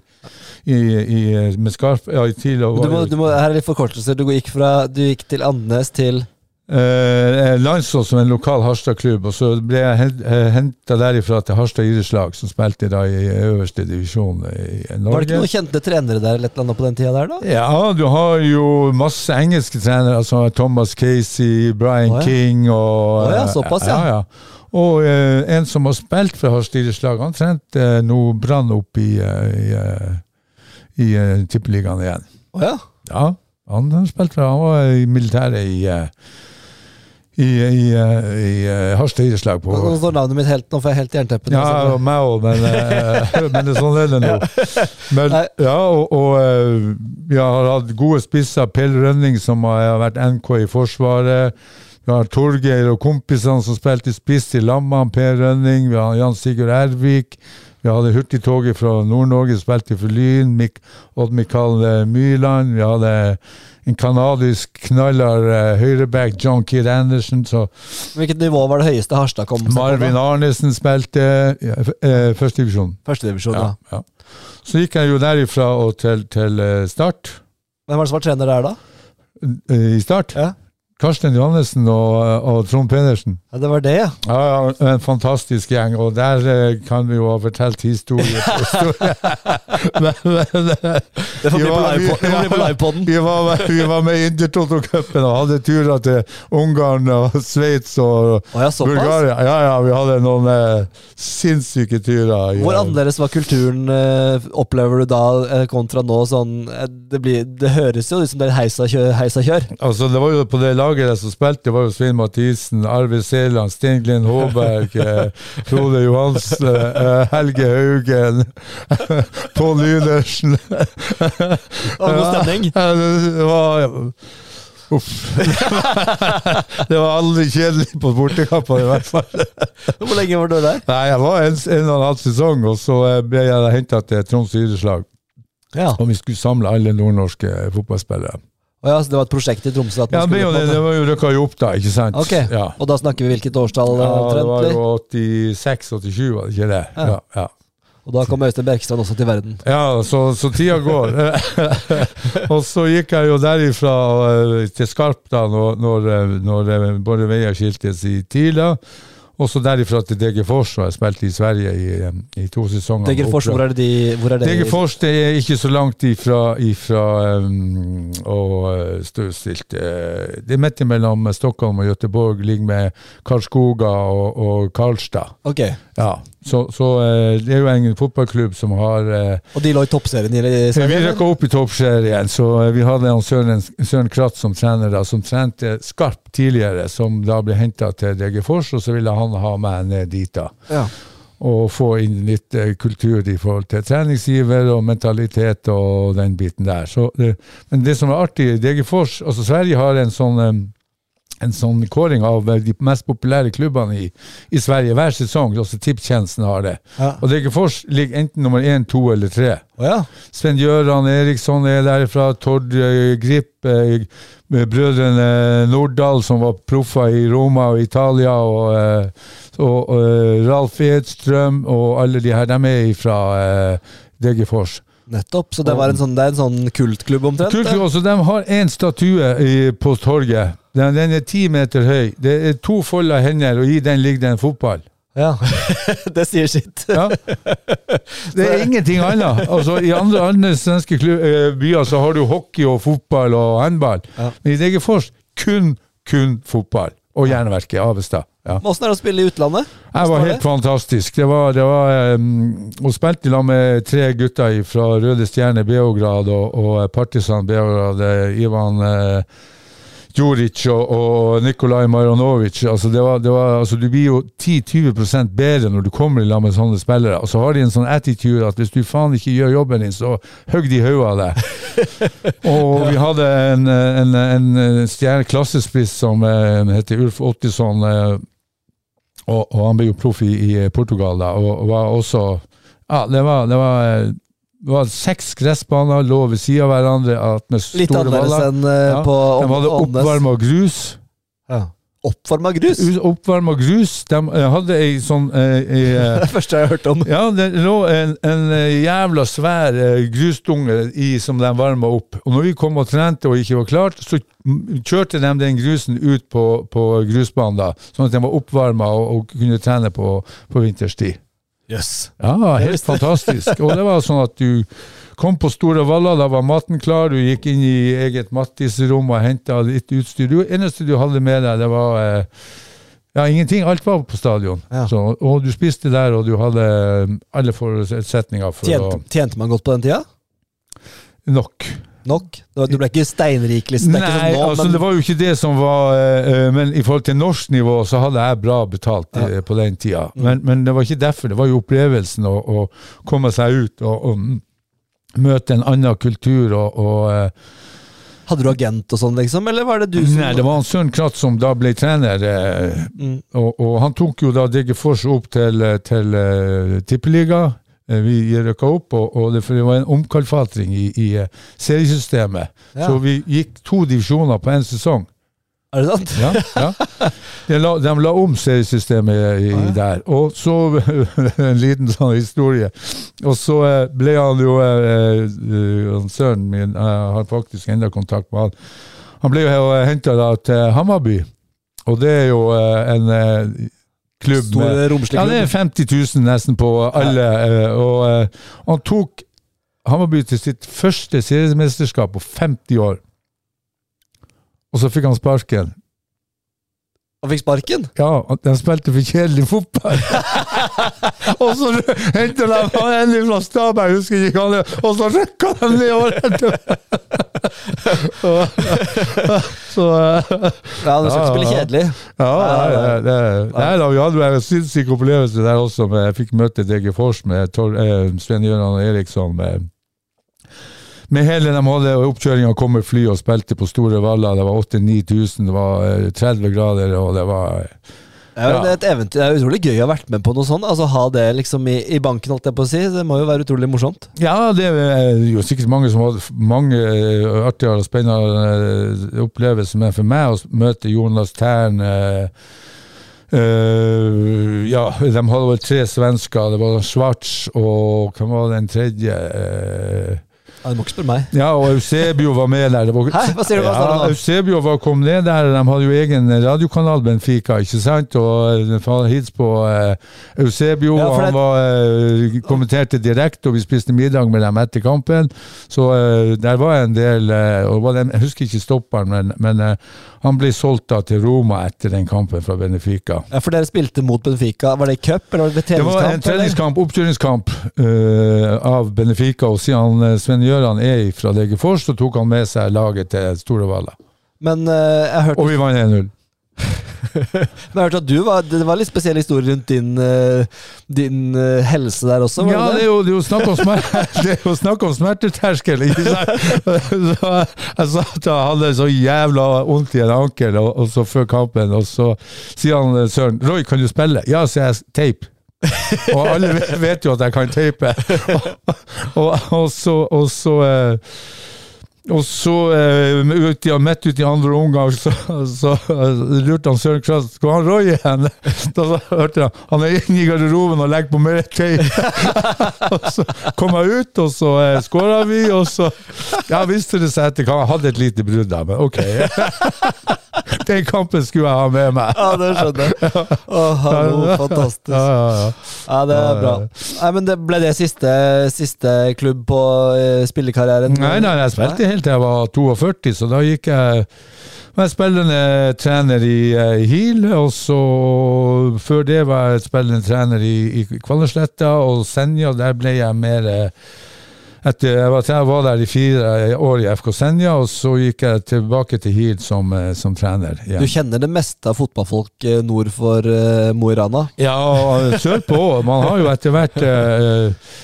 i, i, med Skarp ja, i TIL. Og, Du må, du må, her er litt forkortelser. Du gikk, fra, du gikk til Andenes til Eh, Landsås som en lokal Harstad-klubb, og så ble jeg henta derifra til Harstad idrettslag, som spilte da i øverste divisjon i Norge. Var det ikke noen kjente trenere der eller annet på den tida der, da? Ja, du har jo masse engelske trenere, som Thomas Casey, Brian oh, ja. King og oh, ja, såpass, ja. ja, ja. Og eh, en som har spilt for Harstad idrettslag, han trente uh, nå Brann opp i, eh, i, eh, i eh, tippeligaen igjen. Å ja. Ja, han har spilt for Han var i militæret i eh, i, i, eh, i eh, Harstad idrettslag på Nå står navnet mitt helt Nå får jeg helt jernteppe. ja, og meg òg, men, eh, men det er sånn er det nå. Men, ja, og, og eh, vi har hatt gode spisser. Pell Rønning, som har vært NK i Forsvaret. Vi har Torgeir og kompisene som spilte spiss i Lamman, Per Rønning. Vi har Jan Sigurd Ervik. Vi hadde hurtigtoget fra Nord-Norge, spilte for Lyn. Mik Odd Mikael eh, Myrland. Vi hadde en kanadisk knaller uh, høyreback, John Kidd Anderson. Så Hvilket nivå var det høyeste Harstad kom? seg? Marvin Arnesen spilte ja, f- eh, førstedivisjon. Førstedivisjon, ja. Ja, ja. Så gikk jeg jo derifra og til, til eh, Start. Hvem var det som var trener der, da? Eh, I Start. Ja. Karsten Johannessen og, eh, og Trond Pedersen. Ja, Det var det, ja. Ja, ja, En fantastisk gjeng, og der eh, kan vi jo ha fortalt historie på historie. men, men, eh, Det får bli på livepoden. Vi var, med- vi var med i Intertoto-cupen og hadde turer til Ungarn og Sveits og Å ja. Bulgaria. Ja, ja, vi hadde noen eh, sinnssyke turer. Hvor annerledes var kulturen, eh, opplever du da, eh, kontra nå? Sånn, eh, det, blir, det høres jo ut som det er heisa kjør. Heisa kjør. Altså, det var jo På det laget der som spilte, var jo Svein Mathisen, Arve Seland, Stein Glenn Håberg, eh, Frode Johansen, eh, Helge Haugen, Pål Lydersen. Var god stemning. Ja, det var Uff. det var aldri kjedelig på bortekamper, i hvert fall. Hvor lenge var du der? Nei, jeg var en, en og en halv sesong, og så eh, ble jeg henta til Troms idrettslag. Ja. Og vi skulle samle alle nordnorske fotballspillere. Å ja, så det var et prosjekt i Tromsø? At man Ja, det, skulle det, det var jo rykka jo opp da, ikke sant? Ok, Ja. og da snakker vi hvilket årstall? ja, det var jo 86-87, var det ikke det? Ja. Ja, ja. Og da kom Øystein Bergstrand også til verden. Ja, så, så tida går. og så gikk jeg jo derifra eh, til Skarp da, når, når, eh, når Borre både veier skiltes i Tila. Og så derifra til Degerfors, og jeg spilte i Sverige i, i to sesonger. Degerfors, hvor er det de hvor er det Degerfors det er ikke så langt ifra, ifra um, og eh, Støvstilt. eh, Det er midt mellom Stockholm og Göteborg, ligger med Karlskoga og, og Karlstad. Ok, Ja, så, så eh, det er jo en fotballklubb som har eh, Og de lå i toppserien i vi rykka opp i toppserien, så eh, vi hadde en Søren, Søren Kratt som trener, da, som trente Skarp tidligere, som da ble henta til DG Fors, og så ville han ha meg ned dit. da Ja. og få inn litt eh, kultur i forhold til treningsgiver og mentalitet og den biten der. Så, men det som er artig, DG Fors altså Sverige har en sånn eh, en sånn kåring av eh, de mest populære klubbene i, i Sverige hver sesong. Også Tipptjenesten har det. Ja. Og Degerfors ligger enten nummer én, to eller tre. Oh, ja. Sven Gøran Eriksson er derfra, Tord eh, Grip, eh, brødrene Nordahl, som var proffer i Roma og Italia, og, eh, og eh, Ralf Edstrøm og alle de her, de er fra eh, Degerfors. Nettopp. Så det, var en sånn, det er en sånn kultklubb omtrent? Kultklubb, også, de har én statue i, på torget. Den, den er ti meter høy. Det er to folda hender, og i den ligger det en fotball. Ja. det sier sitt. Ja. Det er ingenting annet. Altså, I andre, andre svenske eh, byer så har du hockey og fotball og håndball. Ja. Men i Degerfors kun, kun fotball. Og Jernverket, Avestad. Ja. Åssen er det å spille i utlandet? Det var helt helt fantastisk. Det var, det var um, Hun spilte sammen med tre gutter fra Røde Stjerne Beograd og, og Partisan Beograd. eh, Ivan eh, Djuric og, og Nikolaj Marjanovic. Altså det var, det var, altså du blir jo 10-20% bedre når du kommer i lag med sånne spillere. Og så har de en sånn attitude at hvis du faen ikke gjør jobben din, så hogg de hodet av deg. og vi hadde en, en, en stjerne klassespiss som eh, heter Ulf Ottisson. Eh, og, og han ble jo proff i, i Portugal da, og, og var også Ja, det var, det var, eh, det var seks gressbaner, lå ved siden av hverandre at med Litt annerledes baller. enn eh, Ja, på De hadde oppvarma grus. Ja. Oppvarma grus? Oppvarma grus. De eh, hadde ei sånn eh, ei, Det første jeg har hørt om. Ja, det lå en, en jævla svær grusdunge i som de varma opp. Og når vi kom og trente og ikke var klart, så kjørte de den grusen ut på, på grusbanen, da, sånn at den var oppvarma og, og kunne trene på, på vinterstid. Jøss. Ja, helt fantastisk. Og det var sånn at du kom på Store Valla, da var maten klar, du gikk inn i eget Mattis-rom og henta litt utstyr. Det eneste du hadde med deg, det var eh, ja, ingenting. Alt var på stadion. Ja. Så, og du spiste der, og du hadde eh, alle forutsetninger for å... tjente man godt på den tida? Nok. Nok? Du ble ikke steinrik, liksom? Det Nei, sånn nå, altså men det var jo ikke det som var eh, eh, Men i forhold til norsk nivå, så hadde jeg bra betalt Ja. på den tida. Mm. Men, men det var ikke derfor. Det var jo opplevelsen å, å komme seg ut og, og møte en annen kultur og, og Hadde du agent og sånn, liksom? Eller var det du som Nei, det var en Søren Kratt som da ble trener. Eh, Mm. og, og han tok jo da Degerfors opp til, til uh, tippeliga. Eh, Vi rykka opp, og, og det, det var en omkalfatring i, i eh, seriesystemet. Ja. Så vi gikk to divisjoner på én sesong. Er det sant? Ja, ja. De, la, de la om seriesystemet i, i der. Og så En liten sånn historie. Og så eh, ble han jo eh, Sønnen min Jeg har faktisk enda kontakt med han. Han ble jo henta til Hammarby, og det er jo en klubb Store, romslig ja, det er 50 000 nesten på alle. eh, Og eh, han tok Hammarby til sitt første seriemesterskap på 50 år. Og så fikk han sparken. Han fikk sparken? Ja, han spilte for kjedelig fotball. og så henter de han en fra Stabæk, husker ikke hva og så rykka de ned året etter! så eh, Ja, du skal ikke spille kjedelig. Ja, nei, nei da, vi hadde en sinnssyk opplevelse der også. Med, jeg fikk møte DG Fors med Tor, eh, Sven Gøran Eriksson med, med hele de hadde oppkjøringa kom med fly og spilte på Store valler. Det var 8000-9000, det var eh, 30 grader, og det var Ja, Ja, Det er. Det er utrolig gøy å ha vært med på noe sånt. Altså Ha det liksom i, i banken, holdt jeg på å si. Det må jo være utrolig morsomt. Ja, det er jo sikkert mange som har mange artigere og spennende eh, opplevelser, men for meg å møte Jonas Tern eh, eh, Ja, de hadde vel tre svensker. Det var Schwartz og hvem var den tredje? Eh, Ja, du må ikke spørre meg. ja, og Eusebio var med der. Det var, Hæ? Hva sier du? Hva ja. Eusebio var kom ned der. De hadde jo egen radiokanal, Benfica, ikke sant? Og hadde hils på eh, Eusebio. Ja, han var, eh, kommenterte direkte, og vi spiste middag med dem etter kampen. Så eh, der var en del eh, Jeg husker ikke stopperen, men, men eh, han ble solgt da til Roma etter den kampen fra Benfica. Ja, For dere spilte mot Benfica. Var det i cup, eller var det Det var en treningskamp, oppkjøringskamp uh, av Benfica. Og siden eh, Sven Gjøran er fra Degerfors, så tok han med seg laget til Storevalla. Men eh, jeg hørte Og vi vant 1-0. Men jeg hørte at du var, det var litt spesiell historie rundt din, eh, din eh, helse der også? Var Ja, det det er jo, det er jo snakk om, smer det er jo snakk om smerteterskel. Ikke sant? Så jeg sa at jeg hadde så jævla vondt i en ankel og, og så før kampen, og så sier han eh, Søren Roy, kan du spille? Ja, sier jeg. Tape. Og alle vet- jo at jeg kan teipe. Og, og, så, og så eh, og så, eh, ut i, midt ute i andre omgang, så, så eh, lurte han Søren Krass Skal han Roy igjen? Da hørte jeg han er inne i garderoben og legger på mer teip. og så kom jeg ut, og så eh, skåra vi, og så Ja, visste det seg etter hva, Jeg hadde et lite brudd der, men ok. Den kampen skulle jeg ha med meg. Ja, det skjønner jeg. Å, hallo, fantastisk. Ja, ja, ja. Ja, det er bra. Nei, men det Ble det siste, siste klubb på eh, spillekarrieren? Nei, nei, jeg spilte helt til jeg var 42, så da gikk jeg jeg spillende trener i, eh, Hil, og så før det var jeg spillende trener i, i Kvallersletta og Senja. Der ble jeg mer eh, etter, jeg, var, jeg var der i fire år i FK Senja, og så gikk jeg tilbake til Hil som, eh, som trener. igjen. Du kjenner det meste av fotballfolk eh, nord for uh, Mo i Rana? Ja, sørpå. Man har jo etter hvert uh,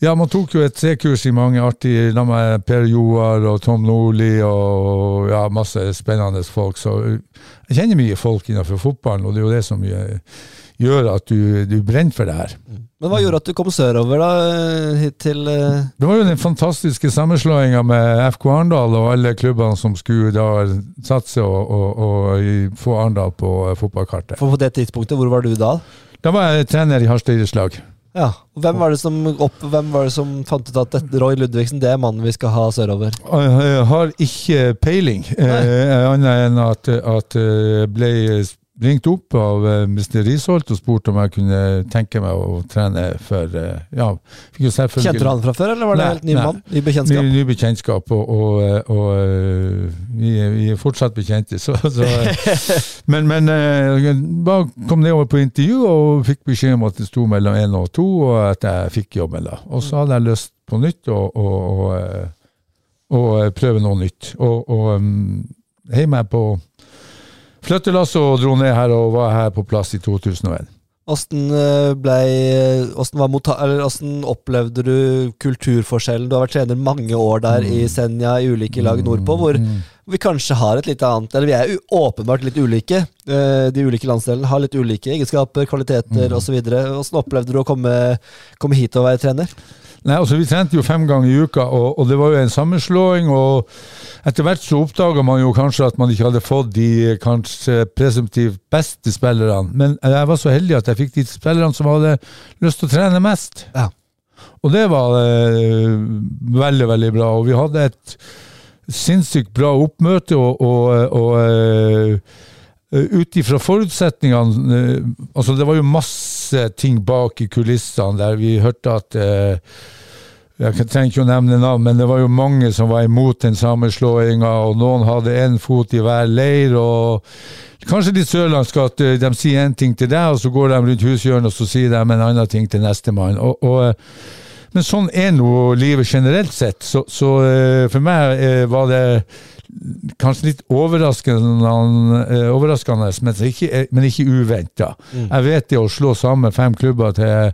Ja, man tok jo et C-kurs i mange artige La meg Per Joar og Tom Nordli og ja, masse spennende folk. Så jeg kjenner mye folk innenfor fotballen, og det er jo det som gjør, gjør at du, du brenner for det her. Men hva gjorde at du kom sørover, da? eh, Hit til eh, Det var jo den fantastiske sammenslåinga med FK Arendal og alle klubbene som skulle da satse og, og, og få Arendal på eh, fotballkartet. For på det tidspunktet, hvor var du da? Da var jeg trener i Harstad idrettslag. Ja. Hvem var det som, opp, hvem var det som fant ut at dette, Roy Ludvigsen det er mannen vi skal ha sørover? Jeg har ikke peiling, eh, annet enn at, at jeg ble ringt opp av eh, Mr. Risholt og spurt om jeg kunne tenke meg å trene for eh, Ja, Kjente du han fra før, eller var det Nei, helt ny nei. mann? Ny bekjentskap? Ny, ny bekjentskap, og, og, eh, og vi, er, vi er fortsatt bekjente. Så, så, men men eh, kom nedover på intervju og fikk beskjed om at det sto mellom én og to, og at jeg fikk jobben. da. Og så hadde jeg lyst på nytt eh, prøve noe nytt. Og, og um, heiv meg på flyttelasset og dro ned her og var her på plass i 2001. Hvordan, ble, hvordan, var eller åssen opplevde du kulturforskjellen? Du har vært trener mange år der i Senja, i ulike lag nordpå, hvor vi kanskje har et litt annet Eller vi er åpenbart litt ulike. Eh, De ulike landsdelene har litt ulike egenskaper, kvaliteter osv. Hvordan opplevde du å komme, komme hit og være trener? Nei, altså Vi trente jo fem ganger i uka, og, og det var jo en sammenslåing. og Etter hvert så oppdaga man jo kanskje at man ikke hadde fått de kanskje presumptivt beste spillerne. Men jeg var så heldig at jeg fikk de spillerne som hadde lyst til å trene mest. Ja. Og det var eh, veldig, veldig bra. Og vi hadde et sinnssykt bra oppmøte, og, og, og eh, ut ifra forutsetningene eh, Altså, det var jo masse ting bak i kulissene der vi hørte at eh, jeg trenger ikke å nevne navn, men det var jo mange som var imot den sammenslåinga, og noen hadde én fot i hver leir. og Kanskje litt sørlandsk at eh, de sier én ting til deg, og så går de rundt hushjørnet og så sier de en annen ting til nestemann. Og, og, eh, men sånn er nå livet generelt sett. Så, så eh, for meg eh, var det kanskje litt overraskende, eh, overraskende men ikke, eh, men ikke uventa. Jeg vet det å slå sammen fem klubber til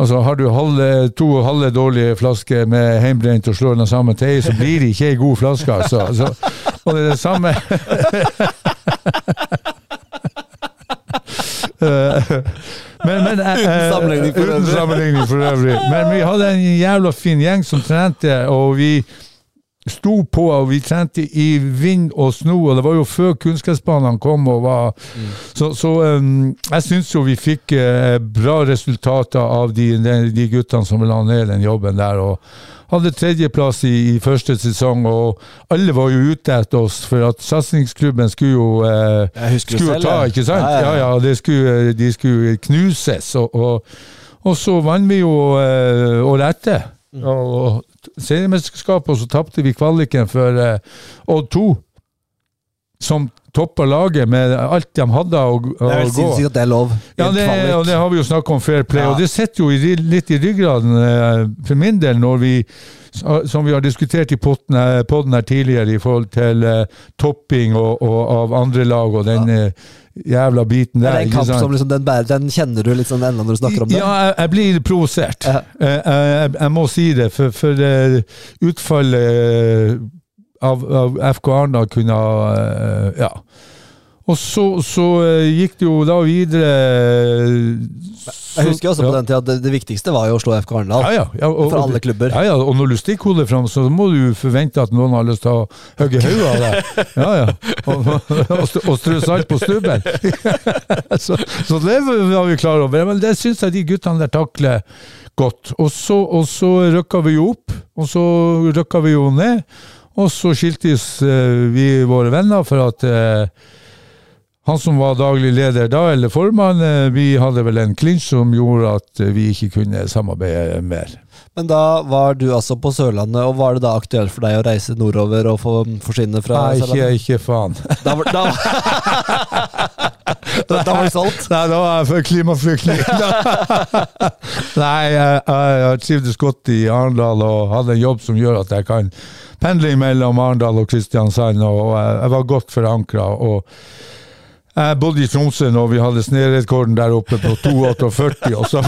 Altså, Har du halve, to halve dårlige flasker med heimbrent og slår dem sammen til ei, så blir det ikke ei god flaske. Altså. altså. Og det er det samme men, men, eh, Uten sammenligning for uten sammenligning for øvrig. Men vi hadde en jævla fin gjeng som trente, og vi sto på, og vi trente i vind og sno, og det var jo før kunstgressbanene kom. og var, Så, så um, jeg syns jo vi fikk uh, bra resultater av de, de, de guttene som la ned den jobben der. og hadde tredjeplass i, i første sesong, og alle var jo ute etter oss, for at satsingsklubben skulle jo det skulle selv, ta, ikke sant? Ja, ja, Ja, ja. skulle, de skulle knuses. Og, og, og så vant vi jo eh, året etter. Mm. Og, og seriemesterskapet, og så tapte vi kvaliken for eh, Odd 2, som toppa laget med alt de hadde å, å Det er vel gå. at det er lov. Ja, det, og det har vi jo snakket om fair play, Ja. og det sitter jo i, litt i ryggraden eh, for min del når vi som vi har diskutert i podden podden her tidligere i forhold til eh, topping og, og, av andre lag og den eh, jævla biten Det der. er en kamp som liksom, den, bærer, den kjenner du sånn ennå når du snakker om det. Ja, jeg, jeg blir provosert. Ja. Jeg, Jeg, jeg må si det, for, for eh, utfallet eh, av, av FK Arendal kunne ha eh, Ja. Og så, så eh, gikk det jo da videre Jeg husker også på den tida at det, det viktigste var jo å slå FK Arendal. Ja, ja, ja, For alle klubber. Ja, ja, og når du stikker hodet fram, så må du forvente at noen har lyst til å hogge hodet av deg. Ja, ja. Og, og, og strø salt på stubben. så, så det var vi klar over. Men det syns jeg de guttene der takler godt. Og så, og så rykka vi jo opp, og så rykka vi jo ned. Og så skiltes eh, vi våre venner for at eh, han som var daglig leder da, eller formann, eh, vi hadde vel en klinsj som gjorde at eh, vi ikke kunne samarbeide mer. Men da var du altså på Sørlandet, og var det da aktuelt for deg å reise nordover og få forsvinne fra Nei, ikke, ikke faen. Da var, da, da, da var det solgt? Nei, da var jeg for klimaflyktning. Nei, jeg, jeg trivdes godt i Arendal og hadde en jobb som gjør at jeg kan pendle mellom Arendal og Kristiansand, og jeg, jeg var godt forankra. Jeg bodde i Tromsø når vi hadde snerekorden der oppe på 2,48, og så,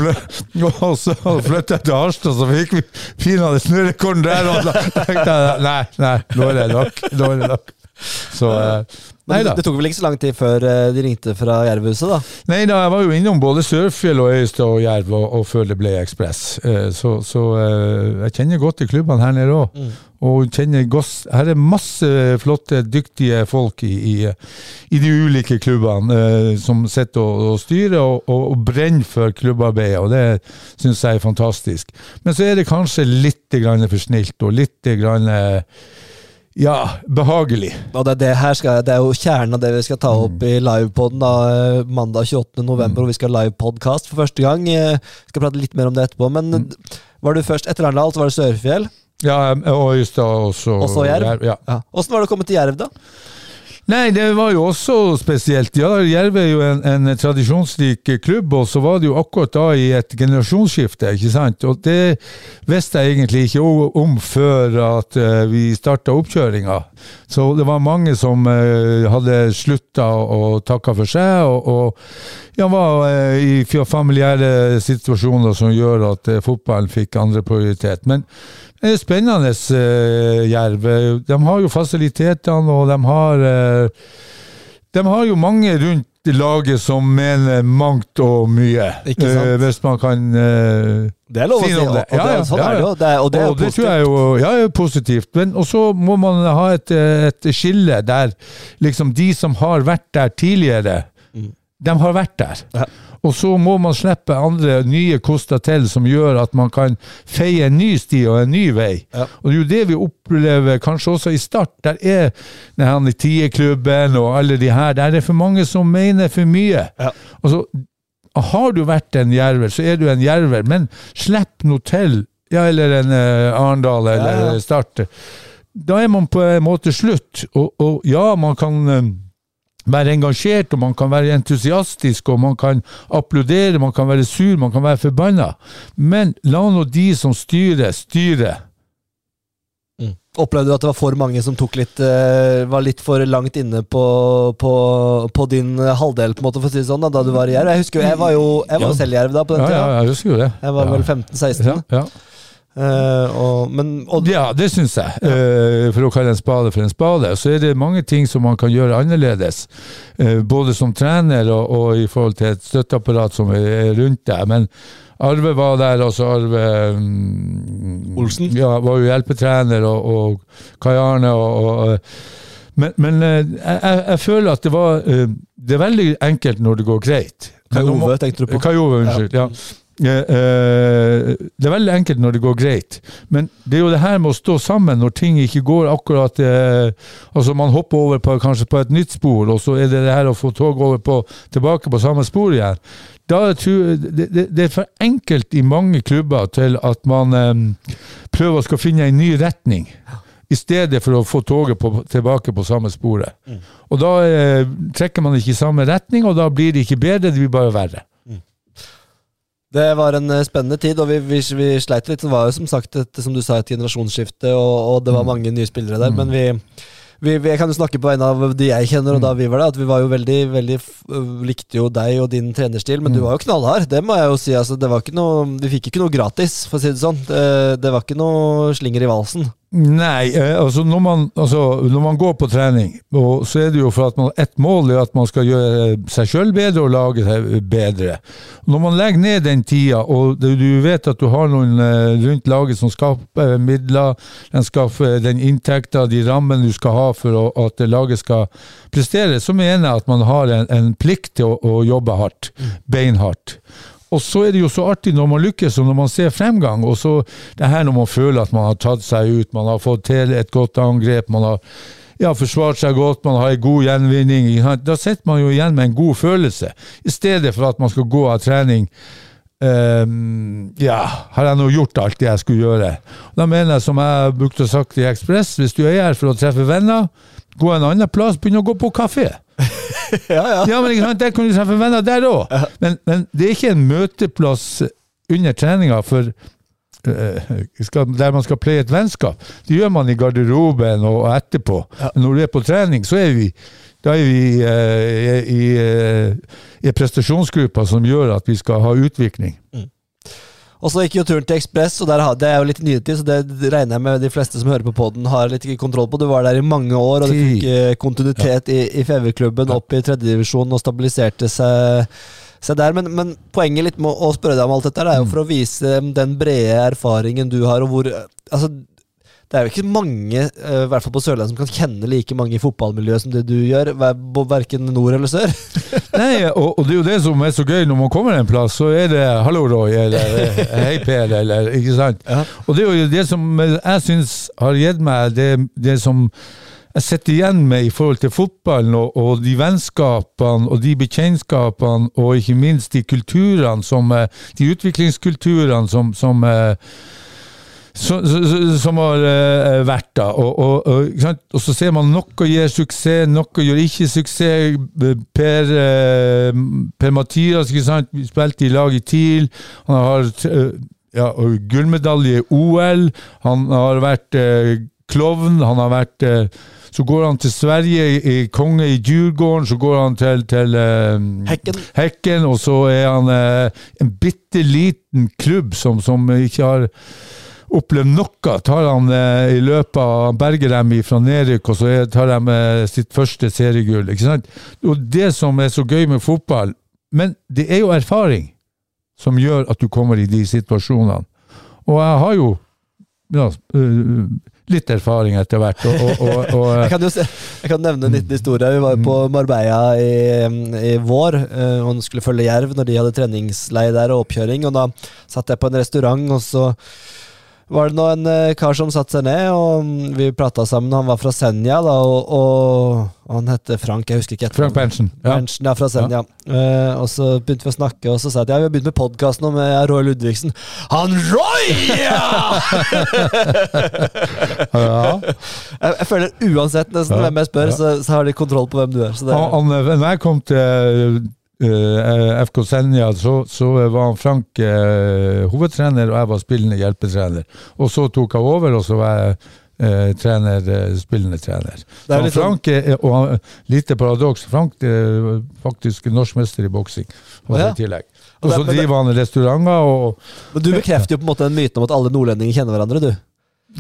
flyttet jeg til Harstad, så fikk vi pinadø snørekorden der, og da tenkte jeg nei, nei, nå er det nok. Nå er det nok. Så eh, Nei da. det tok vel ikke så lang tid før eh, de ringte fra Jervhuset, da? Nei da, jeg var jo innom både Sørfjell og Øystad og Jerv, og, og før det ble Ekspress. Eh, Så, så eh, jeg kjenner godt til klubbene her nede òg. Og kjenner Goss. Her er masse flotte, dyktige folk i, i, i de ulike klubbene eh, som sitter og, og styrer og, og, og brenner for klubbarbeidet, og det syns jeg er fantastisk. Men så er det kanskje litt grann for snilt og litt grann eh, ja, behagelig. Og det, er det, her skal, det er jo kjernen av det vi skal ta opp Mm. i livepoden da, eh, mandag 28. november, hvor vi skal ha livepodkast for første gang. Vi skal prate litt mer om det etterpå. Men Mm. var du først etter Arendal, så var det Sørfjell. Ja, og Øystad også. Også Jerv? Jerv? Ja. Ja. Åssen var det å komme til Jerv, da? Nei, det var jo også spesielt. Ja, Jerv er jo en, en tradisjonsrik klubb, og så var det jo akkurat da i et generasjonsskifte, ikke sant. Og det visste jeg egentlig ikke om før at eh, vi starta oppkjøringa. Så det var mange som eh, hadde slutta og takka for seg, og, og ja, var eh, i familiære situasjoner som gjør at eh, fotballen fikk andre prioritet. Men spennende, uh, Jerv. De har jo fasilitetene, og de har uh, De har jo mange rundt laget som mener mangt og mye. Ikke sant? Eh, hvis man kan Det er lov å Si om det. Ja, det, ja, sånn ja, er det ja. Det er, og det er og det tror jeg jo ja, er positivt. Men og så må man ha et, et skille der liksom de som har vært der tidligere, de har vært der. Ja. Og så må man slippe andre nye koster til som gjør at man kan feie en ny sti og en ny vei. Ja. Og det er jo det vi opplever kanskje også i start. Der er denne Tieklubben og alle de her. Der er det for mange som mener for mye. Ja. Og så har du vært en jerver, så er du en jerver, men slipp noe til. Ja, eller en uh, Arendal eller Ja, ja. Start. Da er man på en måte slutt. Og, og ja, man kan eh, være engasjert, og man kan være entusiastisk, og man kan applaudere, man kan være sur, man kan være forbanna. Men la nå de som styrer, styre. Mm. Opplevde du at det var for mange som tok litt eh, var litt for langt inne på, på, på din halvdel, på en måte, for å si det sånn, da, da du var i Jerv? Jeg husker jo, jeg var jo jeg var Ja. selv i Jerv da, på den Ja, tida. ja, jeg husker jo det. Jeg var vel 15-16. ja, ja. Eh, og, men, og, Ja, det syns jeg. Eh, for å kalle en spade for en spade. Så er det mange ting som man kan gjøre annerledes. Uh, både som trener og, og i forhold til et støtteapparat som er rundt deg. Men Arve var der, altså Arve um, Olsen? Ja, var jo hjelpetrener, og, Kai Arne og, men, men jeg, jeg, føler at det var Det er veldig enkelt når det går greit. Kai Men nå må- Ove, tenkte du på? Kajove, unnskyld. Ja. Eh, det er veldig enkelt når det går greit, men det er jo det her med å stå sammen når ting ikke går akkurat eh, Altså Man hopper over på, kanskje på et nytt spor, og så er det det her å få toget over på, tilbake på samme spor igjen. Da tror det, det, det er for enkelt i mange klubber til at man eh, prøver å skal finne en ny retning. I stedet for å få toget på, tilbake på samme sporet. Og da eh, trekker man ikke i samme retning, og da blir det ikke bedre, det blir bare verre. Det var en eh, spennende tid, og vi, vi, vi sleit litt. Det var jo som sagt et, som du sa, et generasjonsskifte, og, og det var mange nye spillere der. Men vi, vi, jeg kan jo snakke på vegne av de jeg kjenner, og da vi var der, at vi var jo veldig, veldig likte jo deg og din trenerstil, men du var jo knallhard. Det må jeg jo si. altså det var ikke noe, Vi fikk ikke noe gratis, for å si det sånn. Det, det var ikke noe slinger i valsen. Nei, eh, altså når man, altså når man går på trening, så er det jo for at man ett mål er at man skal gjøre seg sjøl bedre og lage seg bedre. Når man legger ned den tida, og du vet at du har noen eh, rundt laget som skaffer midler, den skaffer den inntekta, de rammene du skal ha for at laget skal prestere, så mener jeg at man har en, en plikt til å, å jobbe hardt. Beinhardt. Og så er det jo så artig når man lykkes, og når man ser fremgang. Og så det her når man føler at man har tatt seg ut, man har fått til et godt angrep, man har ja, forsvart seg godt, man har en god gjenvinning. Da sitter man jo igjen med en god følelse, i stedet for at man skal gå av trening Um, ja, har jeg nå gjort alt det jeg skulle gjøre? Da mener jeg, som jeg brukte å sagt i Ekspress, hvis du er her for å treffe venner, gå en annen plass, begynn å gå på kafé. Ja, ja. Ja, men ikke sant, der kan du treffe venner der òg. Men, men det er ikke en møteplass under treninga for eh, skal, der man skal pleie et vennskap. Det gjør man i garderoben og etterpå. Ja. når du er på trening, så er vi da er vi eh, i, eh, i prestasjonsgruppa som gjør at vi skal ha utvikling. Og så gikk jo turen til Ekspress, og der, hadde er jo litt nyhetid, så det regner jeg med de fleste som hører på poden har litt kontroll på. Du var der i mange år, og du fikk kontinuitet kontinuitet i, i FV-klubben opp i tredjedivisjon og stabiliserte seg, der. Men, men poenget litt med å å spørre deg om alt dette er jo for å vise den brede erfaringen du har, og hvor Altså, det er jo ikke mange, eh, i hvert fall på Sørlandet, som kan kjenne like mange i fotballmiljøet som det du gjør, verken nord eller sør. Nei, og, og det er jo det som er så gøy når man kommer en plass, så er det 'hallo, Roy' eller eh, 'hei, Per', eller ikke sant? Ja. Og det er jo det som jeg syns har gitt meg det, det som jeg sitter igjen med i forhold til fotballen, og, og de vennskapene og de bekjentskapene, og ikke minst de kulturene som eh, De utviklingskulturene som, som som, har eh, vært da. Og, og, og, og så ser man noe gir suksess, noe gjør ikke suksess. Per, eh, per Mathias spilte i lag i TIL. Han har eh, ja, gullmedalje i OL. Han har vært klovn. Han har vært Så går han til Sverige, i, konge i Djurgården. Så går han til, til Hekken. Hekken, og så er han en bitte liten klubb som, som ikke har opplevd noe. Tar han eh, i løpet av berger dem fra nedrykk, og så tar de eh, sitt første seriegull. ikke sant? Og det som er så gøy med fotball Men det er jo erfaring som gjør at du kommer i de situasjonene. Og jeg har jo ja, øh, litt erfaring etter hvert. Og, og, og, Jeg kan jo se, jeg kan nevne en liten historie. Vi var på Marbella i, i vår eh, og skulle følge Jerv når de hadde treningsleir der og oppkjøring. Og da satt jeg på en restaurant, og så var det nå en eh, kar som satte seg ned, og mm, vi prata sammen. Han var fra Senja, da, og, og han heter Frank. Jeg husker ikke etter Frank Berntsen. Ja. Berntsen, ja, fra Senja. Eh, og så begynte vi å snakke, og så sa jeg at ja, vi har begynt med podkast nå med Roy Ludvigsen. Han Roy, ja! Ja. Jeg, jeg føler uansett nesten Ja, hvem jeg spør, ja. så, så har de kontroll på hvem du er. Så det, Han, han, når jeg kom til FK Senja, så, så var han Frank eh, hovedtrener, og jeg var spillende hjelpetrener. Og så tok jeg over, og så var jeg eh, trener, eh, spillende trener. Det er litt sånn- Frank er, og han- lite paradoks, Frank er faktisk norskmester i boksing Og ja. i tillegg. Og Og så driver han restauranter og Men du bekrefter jo på en måte den myten om at alle nordlendinger kjenner hverandre, du.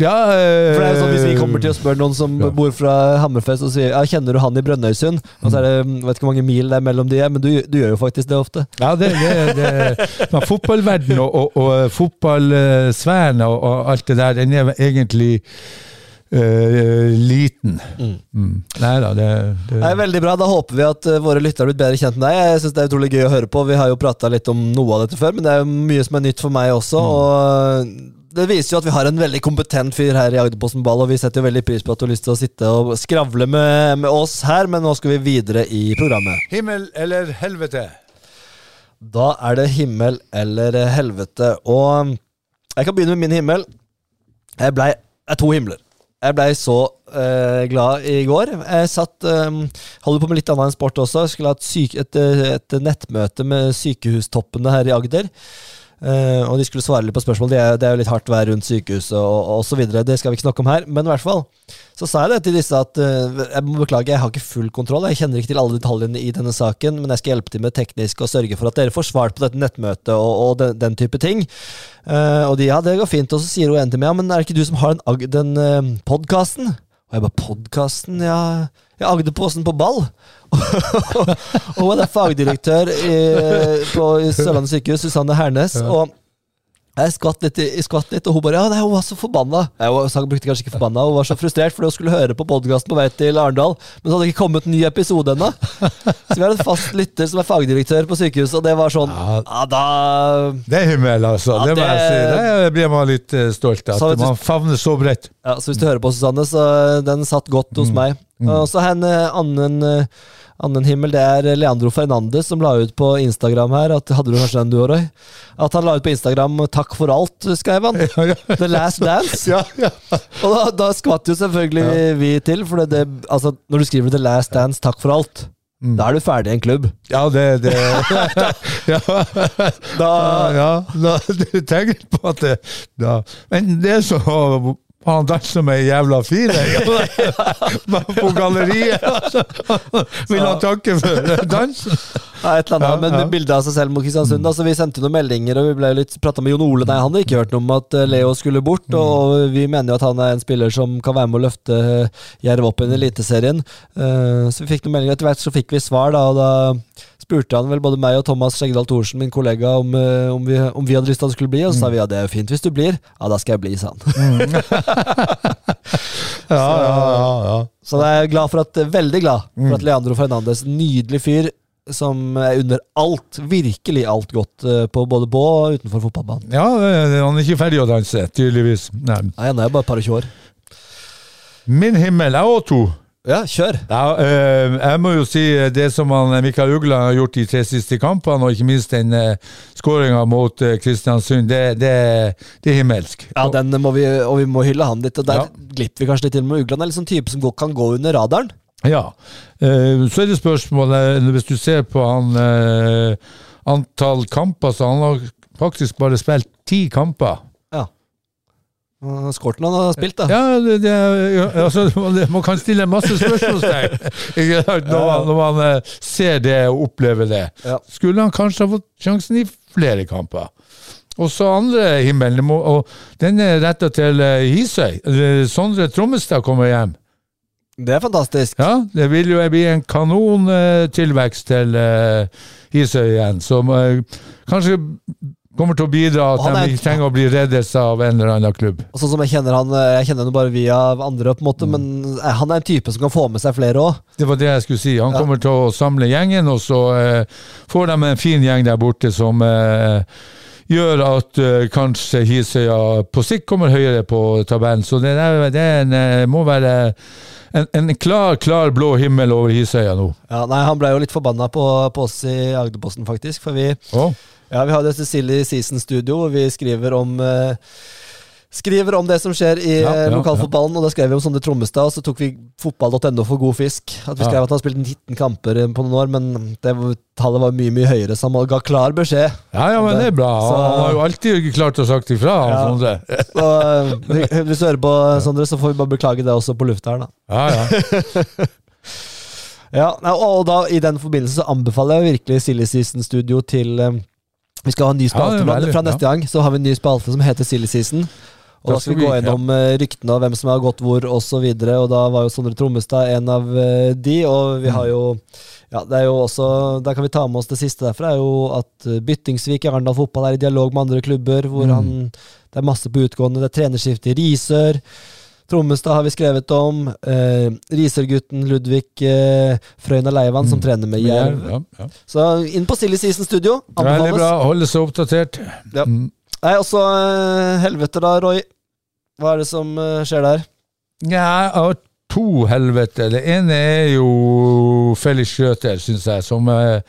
Ja, øh, For det er jo sånn Hvis vi kommer til å spørre noen som Ja. bor fra Hammerfest og sier ja, kjenner du han i Brønnøysund, og så er det mm, vet ikke hvor mange mil det er mellom de, er, men du, du gjør jo faktisk det ofte. Ja, det, det, det Men fotballverden og, og, og fotballsfæren og, og alt det der, den er egentlig eh, liten. Mm. Nei da, det, det er veldig bra. Da håper vi at eh, våre lyttere har blitt bedre kjent med deg. Jeg synes Det er utrolig gøy å høre på. Vi har jo prata litt om noe av dette før, men det er jo mye som er nytt for meg også. Og det viser jo at vi har en veldig kompetent fyr her i Agderposten Ball, og vi setter jo veldig pris på at du har lyst til å sitte og skravle med, med oss her, men nå skal vi videre i programmet. Himmel eller helvete? Da er det himmel eller helvete. Og jeg kan begynne med min himmel. Jeg blei to himler. Jeg blei så eh, glad i går. Jeg satt eh, Holder på med litt annet enn sport også. Jeg skulle ha et, syke, et, et nettmøte med sykehustoppene her i Agder. Eh, og de skulle svare litt på spørsmål. Det er, det er jo litt hardt vær rundt sykehuset og, osv. Det skal vi ikke snakke om her. Men i hvert fall så sa jeg det til disse at uh, jeg må beklage, jeg har ikke full kontroll. Jeg kjenner ikke til alle detaljene i denne saken, men jeg skal hjelpe til med teknisk og sørge for at dere får svart på dette nettmøtet og, og den, den type ting. Uh, og de ja, det går fint. Og så sier hun en til meg ja, men er det ikke du som har den, den uh, podkasten? Og jeg bare podkasten? Ja, ja Agderposten på ball. og hun er fagdirektør i, på Sørlandet sykehus, Susanne Hernes. og jeg skvatt litt, jeg skvatt litt, og hun bare Ja, nei, hun var så forbanna. Jeg hun brukte kanskje ikke forbanna, hun var så frustrert fordi hun skulle høre på podkasten på vei til Arendal, men så hadde det ikke kommet en ny episode ennå. Så vi har en fast lytter som er fagdirektør på sykehuset, og det var sånn Ja. Ja, da Det er himmel, altså. Ja, det det- si. Det blir man litt eh, stolt av. At man favner så bredt. Ja, Så hvis du hører på, Susanne, så eh, den satt godt hos meg. Og så en eh, annen, eh, annen himmel. Det er Leandro Fernandes som la ut på Instagram her. At, hadde du kanskje den du òg, Roy? At han la ut på Instagram 'Takk for alt', skrev han. Ja, ja. The Last Dance. Ja, ja. Og da, da skvatt jo selvfølgelig vi til, for det, det, altså, når du skriver 'The Last Dance, takk for alt', da er du ferdig i en klubb. ja, det, det ja. Da, ja, da, du tenker på at det da. Men det så han danser med ei jævla fire på galleriet. Vil han takke for dansen? ja, et eller annet, Ja, men ja. med av seg selv mot Kristiansund. Altså, vi sendte noen meldinger, og vi ble litt prata med Jon Ole. Nei, han hadde ikke hørt noe om at eh, Leo skulle bort, og vi mener jo at han er en spiller som kan være med å løfte eh, Jerv opp i Eliteserien. Eh, Så vi fikk noen meldinger. Etter hvert så fikk vi svar, da, og da spurte han vel både meg og Thomas Skjeggedal Thorsen, min kollega, om, eh, om, vi, om vi hadde lyst til at han skulle bli, og så sa vi ja, det er jo fint hvis du blir. Ja, da skal jeg bli, sa han. Ja, ja, ja, ja. Så jeg er glad for at, veldig glad for at Leandro Fernandes, nydelig fyr, som er under alt, virkelig alt godt eh, på både på og utenfor fotballbanen. ja han er ikke ferdig å danse, tydeligvis. Nei. Nei, han er bare et par og tjue år. Min himmel er òg to. Ja, kjør! Ja, øh, jeg må jo si eh, det som han, Mikael Ugla har gjort de tre siste kampene, og ikke minst den uh, skåringa mot uh, Kristiansund, det, det, det er himmelsk. Ja, den må vi, og vi må hylle han litt. Og der Ja. glipper vi kanskje litt til med Ugland. er sånn type som kan gå under radaren. Ja. Uh, så er det spørsmålet, hvis du ser på han uh, antall kamper, så han har faktisk bare spilt ti kamper. Skorten han har spilt, da. Ja, det, det, altså, man kan stille masse spørsmålstegn ikke deg, når man, når man eh, ser det og opplever det. Ja. Skulle han kanskje ha fått sjansen i flere kamper? Og så andre himmelen, og den er retta til eh, Hisøy. Eh, Sondre Trommestad kommer hjem. Det er fantastisk. Ja, det vil jo bli en kanontilvekst til Hisøy igjen, som kanskje kommer til å bidra at de ikke trenger å bli reddet av en eller annen klubb. Og sånn som Jeg kjenner han eh, Jeg kjenner han bare via andre, på en måte, men eh, han er en type som kan få med seg flere òg. Det var det jeg skulle si. Han Ja. kommer til å samle gjengen, og så eh, får de en fin gjeng der borte som eh, gjør at eh, kanskje Hisøya på sikt kommer høyere på tabellen. Så det, der, det en, eh, må være en, en klar, klar blå himmel over Hisøya nå. Ja, nei, han ble jo litt forbanna på, på oss i Agderposten, faktisk. For vi, Å? Ja, vi har det Silly Season Studio, hvor vi skriver om eh, skriver om det som skjer i Ja, eh, ja, lokalfotballen, og da skrev vi om Sondre Trommestad, og så tok vi fotball.no for god fisk. At vi Ja. skrev at han har spilt 19 kamper eh, på noen år, men det, tallet var mye, mye høyere, så han ga klar beskjed. Ja, ja, men det er bra. Så- Han har jo alltid klart å sagt ifra. Ja. Sondre. Så eh, hvis du hører på, Sondre, så får vi bare beklage det også på lufta her, da. Ja, ja. Ja, og da i den forbindelse så anbefaler jeg virkelig Silly Season Studio til Vi skal ha en ny Ja, spalte veldig, fra neste ja. gang. Så har vi en ny spalte som heter Silly Season. Og Da skal vi gå gjennom ja. ryktene og hvem som har gått hvor osv. Og, og da var jo Sondre Trommestad en av eh, de, og vi har jo ja, det er jo også, Der kan vi ta med oss det siste derfra, er jo at eh, Byttingsvik i Arendal fotball er i dialog med andre klubber. hvor Mm. han, Det er masse på utgående. Det er trenerskifte i Risør. Trommestad har vi skrevet om. Eh, Risør-gutten Ludvig eh, Frøyna Leivan, som Mm. trener med Jerv. Ja, ja. Så inn på Silly Season Studio. Veldig bra. Holde seg oppdatert. Ja. Mm. Nei, og så eh, helvete, da, Roy. Hva er det som eh, skjer der? Ja, har to helvete. Det ene er jo Felix Schrøter, syns jeg, som eh,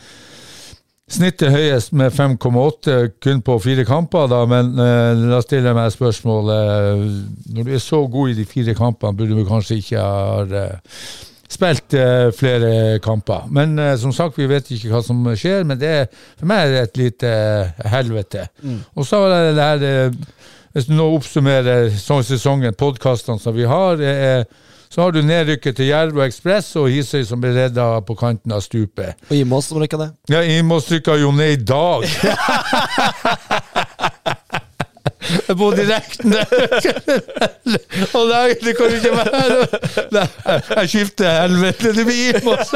snittet høyest med 5,8 kun på fire kamper. Da, men eh, da stiller jeg meg spørsmålet Når du er så god i de fire kampene, burde du kanskje ikke ha eh, spilt eh, flere kamper. Men eh, som sagt, vi vet ikke hva som skjer, men det er, for meg er det et lite helvete. helvete. Og så er det det eh, Hvis du nå oppsummerer sånn sesongen, podkastene som vi har, det er, så har du nedrykket til Jerv og Ekspress og Hisøy som ble redda på kanten av stupet. Og Imos som rykka det. Ja, Imos rykka jo ned i dag! På direkten Og nei, det kan ikke være Nei, Jeg skifter helvete, det blir Imos!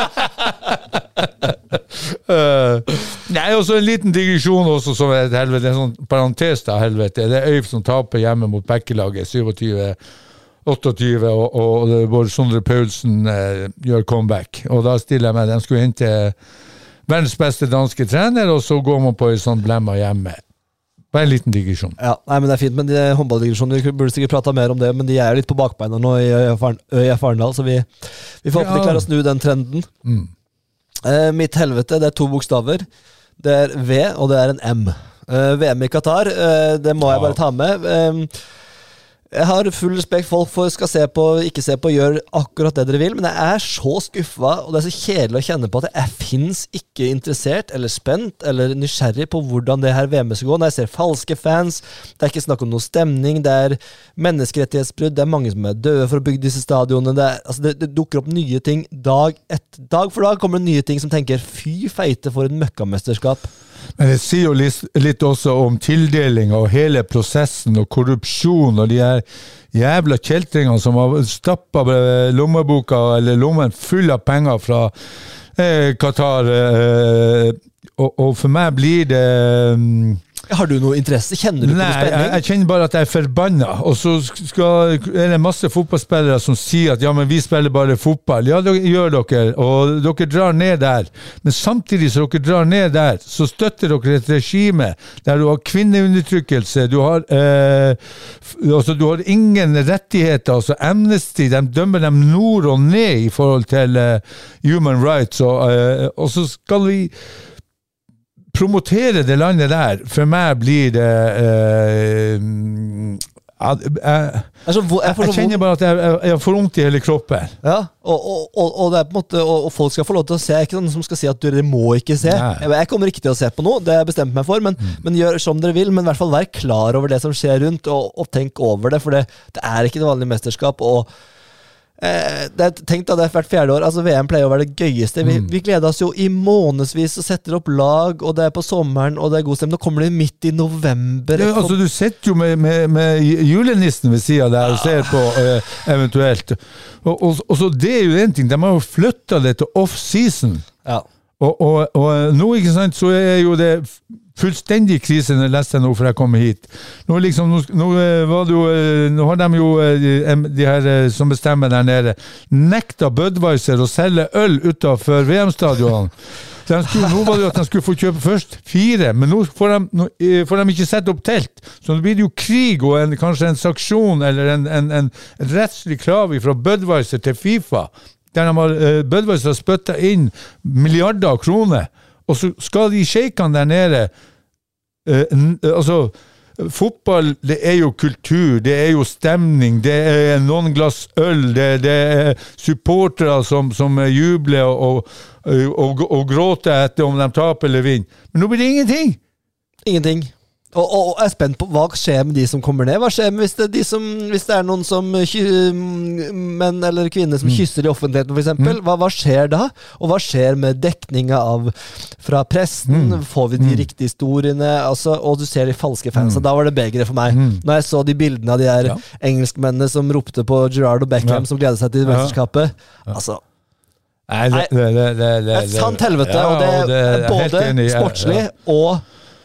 Eh, Nei, og så en liten digresjon også som er et helvete, en sånn parentes da, helvete. Det er Øyf som taper hjemme mot Bekkelaget, 27 28, og, og Bård Sondre Paulsen eh, gjør comeback. Og da stiller jeg meg De skulle hente verdens beste danske trener, og så går man på ei sånn blemma hjemme. Bare en liten digresjon. Ja, nei, men det er fint, men de håndballdivisjonen Vi burde sikkert prata mer om det, men de er jo litt på bakbeina nå i ØIF Arendal, så vi, vi får håpe Ja. klarer å snu den trenden. Mm. Eh, mitt helvete, det er to bokstaver. Det er V, og det er en M. Eh, VM i Qatar, eh, det må jeg bare ta med. Eh, jeg har full respekt. Folk for skal se på, ikke se på, gjør akkurat det dere vil. Men jeg er så skuffa, og det er så kjedelig å kjenne på at jeg fins ikke interessert eller spent eller nysgjerrig på hvordan det her VM-et skal gå. Når jeg ser falske fans, det er ikke snakk om noe stemning, det er menneskerettighetsbrudd, det er mange som er døde for å bygge disse stadionene. Det, er, altså det, det dukker opp nye ting dag etter dag for dag. kommer det nye ting som tenker fy feite for en møkkamesterskap. Men det sier jo litt, litt også om tildeling og hele prosessen og korrupsjon og de her jævla kjeltringene som har stappa lommeboka eller lommen full av penger fra eh, Qatar. Eh, og, og for meg blir det mm, Har du noe interesse? Kjenner du på Nei, noe jeg, spenning? jeg kjenner bare at jeg er forbanna. Og så skal, er det masse fotballspillere som sier at ja, men vi spiller bare fotball. Ja, det gjør dere, og dere drar ned der. Men samtidig som dere drar ned der, så støtter dere et regime der du har kvinneundertrykkelse, du har eh, altså, du har ingen rettigheter. altså Amnesty de dømmer dem nord og ned i forhold til eh, human rights, og, eh, og så skal vi promotere det landet der, for meg blir det eh, ja, jeg, Det er så vo- jeg jeg kjenner bare at jeg, jeg, jeg får vondt i hele kroppen. Ja, og, og, og, måte, og, folk skal få lov til å se. Jeg er ikke noen som skal si at dere må ikke se. Jeg, jeg kommer ikke til å se på noe, det har jeg bestemt meg for, men, men gjør som dere vil. Men i hvert fall vær klar over det som skjer rundt, og, og tenk over det, for det, det er ikke det vanlige mesterskap. og Eh, tenk da, det er hvert fjerde år. altså VM pleier å være det gøyeste. Vi, vi gleder oss jo i månedsvis og setter opp lag, og det er på sommeren, og det er god stemning. Nå kommer det midt i november. Ja, altså, du sitter jo med, med, med julenissen ved sida der og ser på eh, eventuelt. Og, og, og så Det er jo én ting, de har jo flytta det til off-season. ja. Og, og, og nå ikke sant, så er jo det fullstendig krise når jeg leste nå før jeg kom hit. Nå, liksom, nå, nå, eh, jo, eh, nå har de jo eh, de her som bestemmer der nede, nekta Budwiser å selge øl utafor VM-stadionene. Nå var det jo at de skulle få kjøpe først fire, men nå får de, får de ikke sette opp telt. Så nå blir det jo krig og en, kanskje en sanksjon eller en, en, en rettslig krav fra Budwiser til Fifa. Der de har, Budwiser har spytta inn milliarder av kroner, og så skal de sjeikene der nede eh, altså fotball det er jo kultur, det er jo stemning, det er noen glass øl, det, det er supportere som, som jubler og, og, og, og gråter etter om de taper eller vinner. Men nå blir det ingenting! Ingenting. Og, og, og jeg er spent på hva skjer med de som kommer ned. Hva skjer med hvis det, de som, hvis det er noen som menn eller kvinner som kysser i offentligheten, f.eks.? Hva, hva skjer da? Og hva skjer med dekninga av fra presten? Får vi de riktige historiene? Altså, og du ser de falske fansa. Da var det begeret for meg. Når jeg så de bildene av de der Ja. engelskmennene som ropte på Gerard og Beckham, Ja. som gleder seg til Ja. mesterskapet. Altså, Nei, det, det, det, det, er et sant helvete. Og det er både sportslig og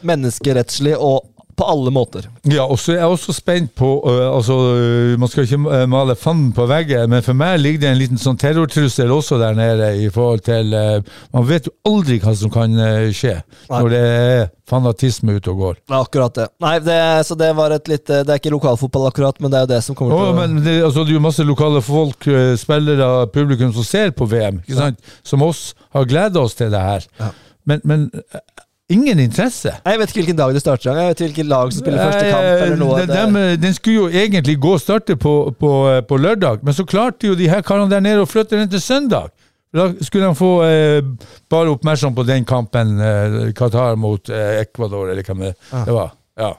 menneskerettslig og på alle måter. Ja, og så er jeg også spent på uh, altså, øh, Man skal ikke øh, male fanden på veggen, men for meg ligger det en liten sånn terrortrussel også der nede. i forhold til uh, Man vet jo aldri hva som kan uh, skje Nei. når det er fanatisme ute og går. Er akkurat det. Nei, det, så det var et litt Det er ikke lokalfotball akkurat, men det er jo det som kommer oh, til å men det, altså, det er jo masse lokale folk, spillere, publikum som ser på VM, ikke sant? som oss har gleda oss til det her. Ja. Men, men ingen interesse. Jeg vet ikke hvilken dag det starter. Jeg vet hvilket lag som spiller første kamp. eller noe. Den, den skulle jo egentlig gå og starte på, på, på lørdag, men så klarte jo de her karene der nede å flytte den til søndag. Da skulle de få eh, bare oppmerksom på den kampen, eh, Qatar mot eh, Ecuador, eller hva det, det var. Ja.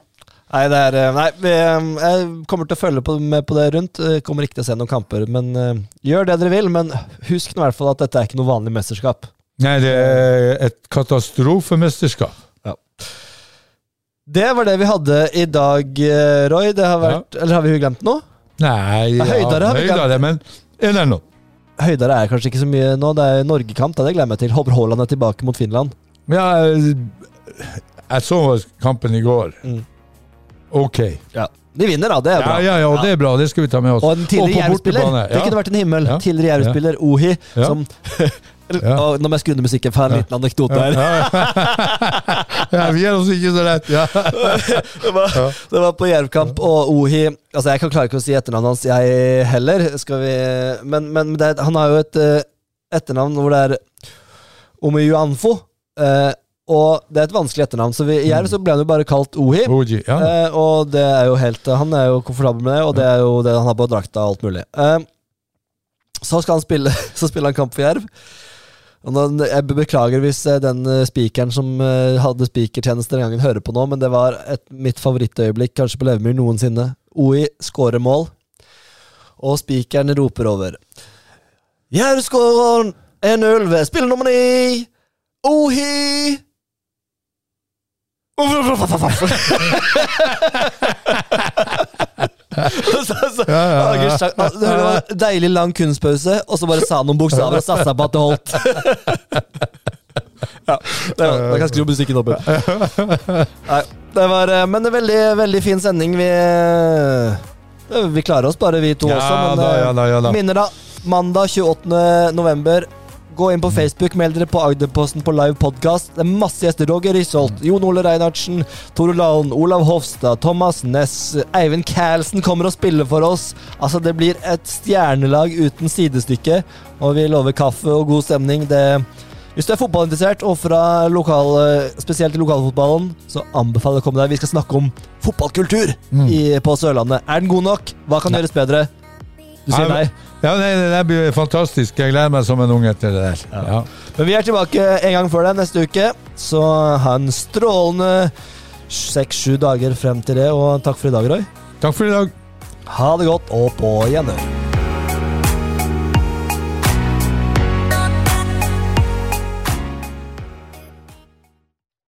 nei, det er eh, Nei, vi, eh, jeg kommer til å følge på, med på det rundt. Jeg Kommer ikke til å se noen kamper. Men eh, gjør det dere vil. Men husk nå i hvert fall at dette er ikke noe vanlig mesterskap. Nei, det er et katastrofemesterskap. Ja. Det var det vi hadde i dag, eh, Roy. Det har vært, Eller har vi glemt noe? Nei, ja, Høydare har vi glemt. høydere men er det noe? Høydere er kanskje ikke så mye nå. Det er Norgekamp, det gleder jeg meg til. Håper Haaland er tilbake mot Finland. Ja, jeg så kampen i går. Mm. Ok. Ja. De vinner, da. Det er bra. ja, ja, og det er bra. Det skal vi ta med oss. Og en tidligere Jerv-spiller. Det kunne vært en himmel. Ja. Tidligere Jerv-spiller Ohi, Ja. som Ja. Og Nå må jeg skru ned musikken, for jeg en liten anekdote her. Ja, vi er også ikke så lett. Ja. Det var, det var på Jervkamp, og Ohi Altså, jeg kan klare ikke å si etternavnet hans, jeg heller. Vi Men, men det, han har jo et eh, etternavn hvor det er Omiyuanfo. Eh, og det er et vanskelig etternavn, så vi, i Jerv så ble han jo bare kalt Ohi. Oji, ja. Eh, og det er jo helt Han er jo komfortabel med det, og det er jo det han har på drakta og alt mulig. Eh, så skal han spille Så spiller han kamp for Jerv. Jeg beklager hvis eh, den eh, spikeren som eh, hadde spikertjeneste den gangen, hører på nå, men det var et, mitt favorittøyeblikk kanskje på Levemyr noensinne. OI skårer mål, og spikeren roper over. Skårer 1-0 ved spiller nummer ni! Ohi! så, så, Ja, ja, ja. Ager Det var en deilig lang kunstpause, og så bare sa han noen bokstaver og satsa på at det holdt. ja, det Da kan jeg skru musikken opp. Nei, det var eh, Men det er veldig, veldig fin sending. Vi, eh, vi klarer oss bare, vi to også. Men da, eh, da, da. minner da. Mandag 28. november. Gå inn på Facebook, meld dere på Agderposten på live podcast. Det er masse gjester. Roger Risholt, Jon Ole Reinhardsen, Tore Lalen, Olav Hofstad, Thomas Ness, Eivind Kælsen kommer og spiller for oss. Altså, det blir et stjernelag uten sidestykke, og vi lover kaffe og god stemning. Det hvis du er fotballinteressert, og fra lokal, spesielt i lokalfotballen, så anbefaler jeg å komme deg. Vi skal snakke om fotballkultur i, på Sørlandet. Er den god nok? Hva kan gjøres bedre? Du sier nei. Ja, det der blir fantastisk. Jeg gleder meg som en unge til det der. Ja. Men vi er tilbake en gang før deg neste uke, så ha en strålende seks-sju dager frem til det. Og takk for i dag, Roy. Takk for i dag. Ha det godt, og på gjenhør.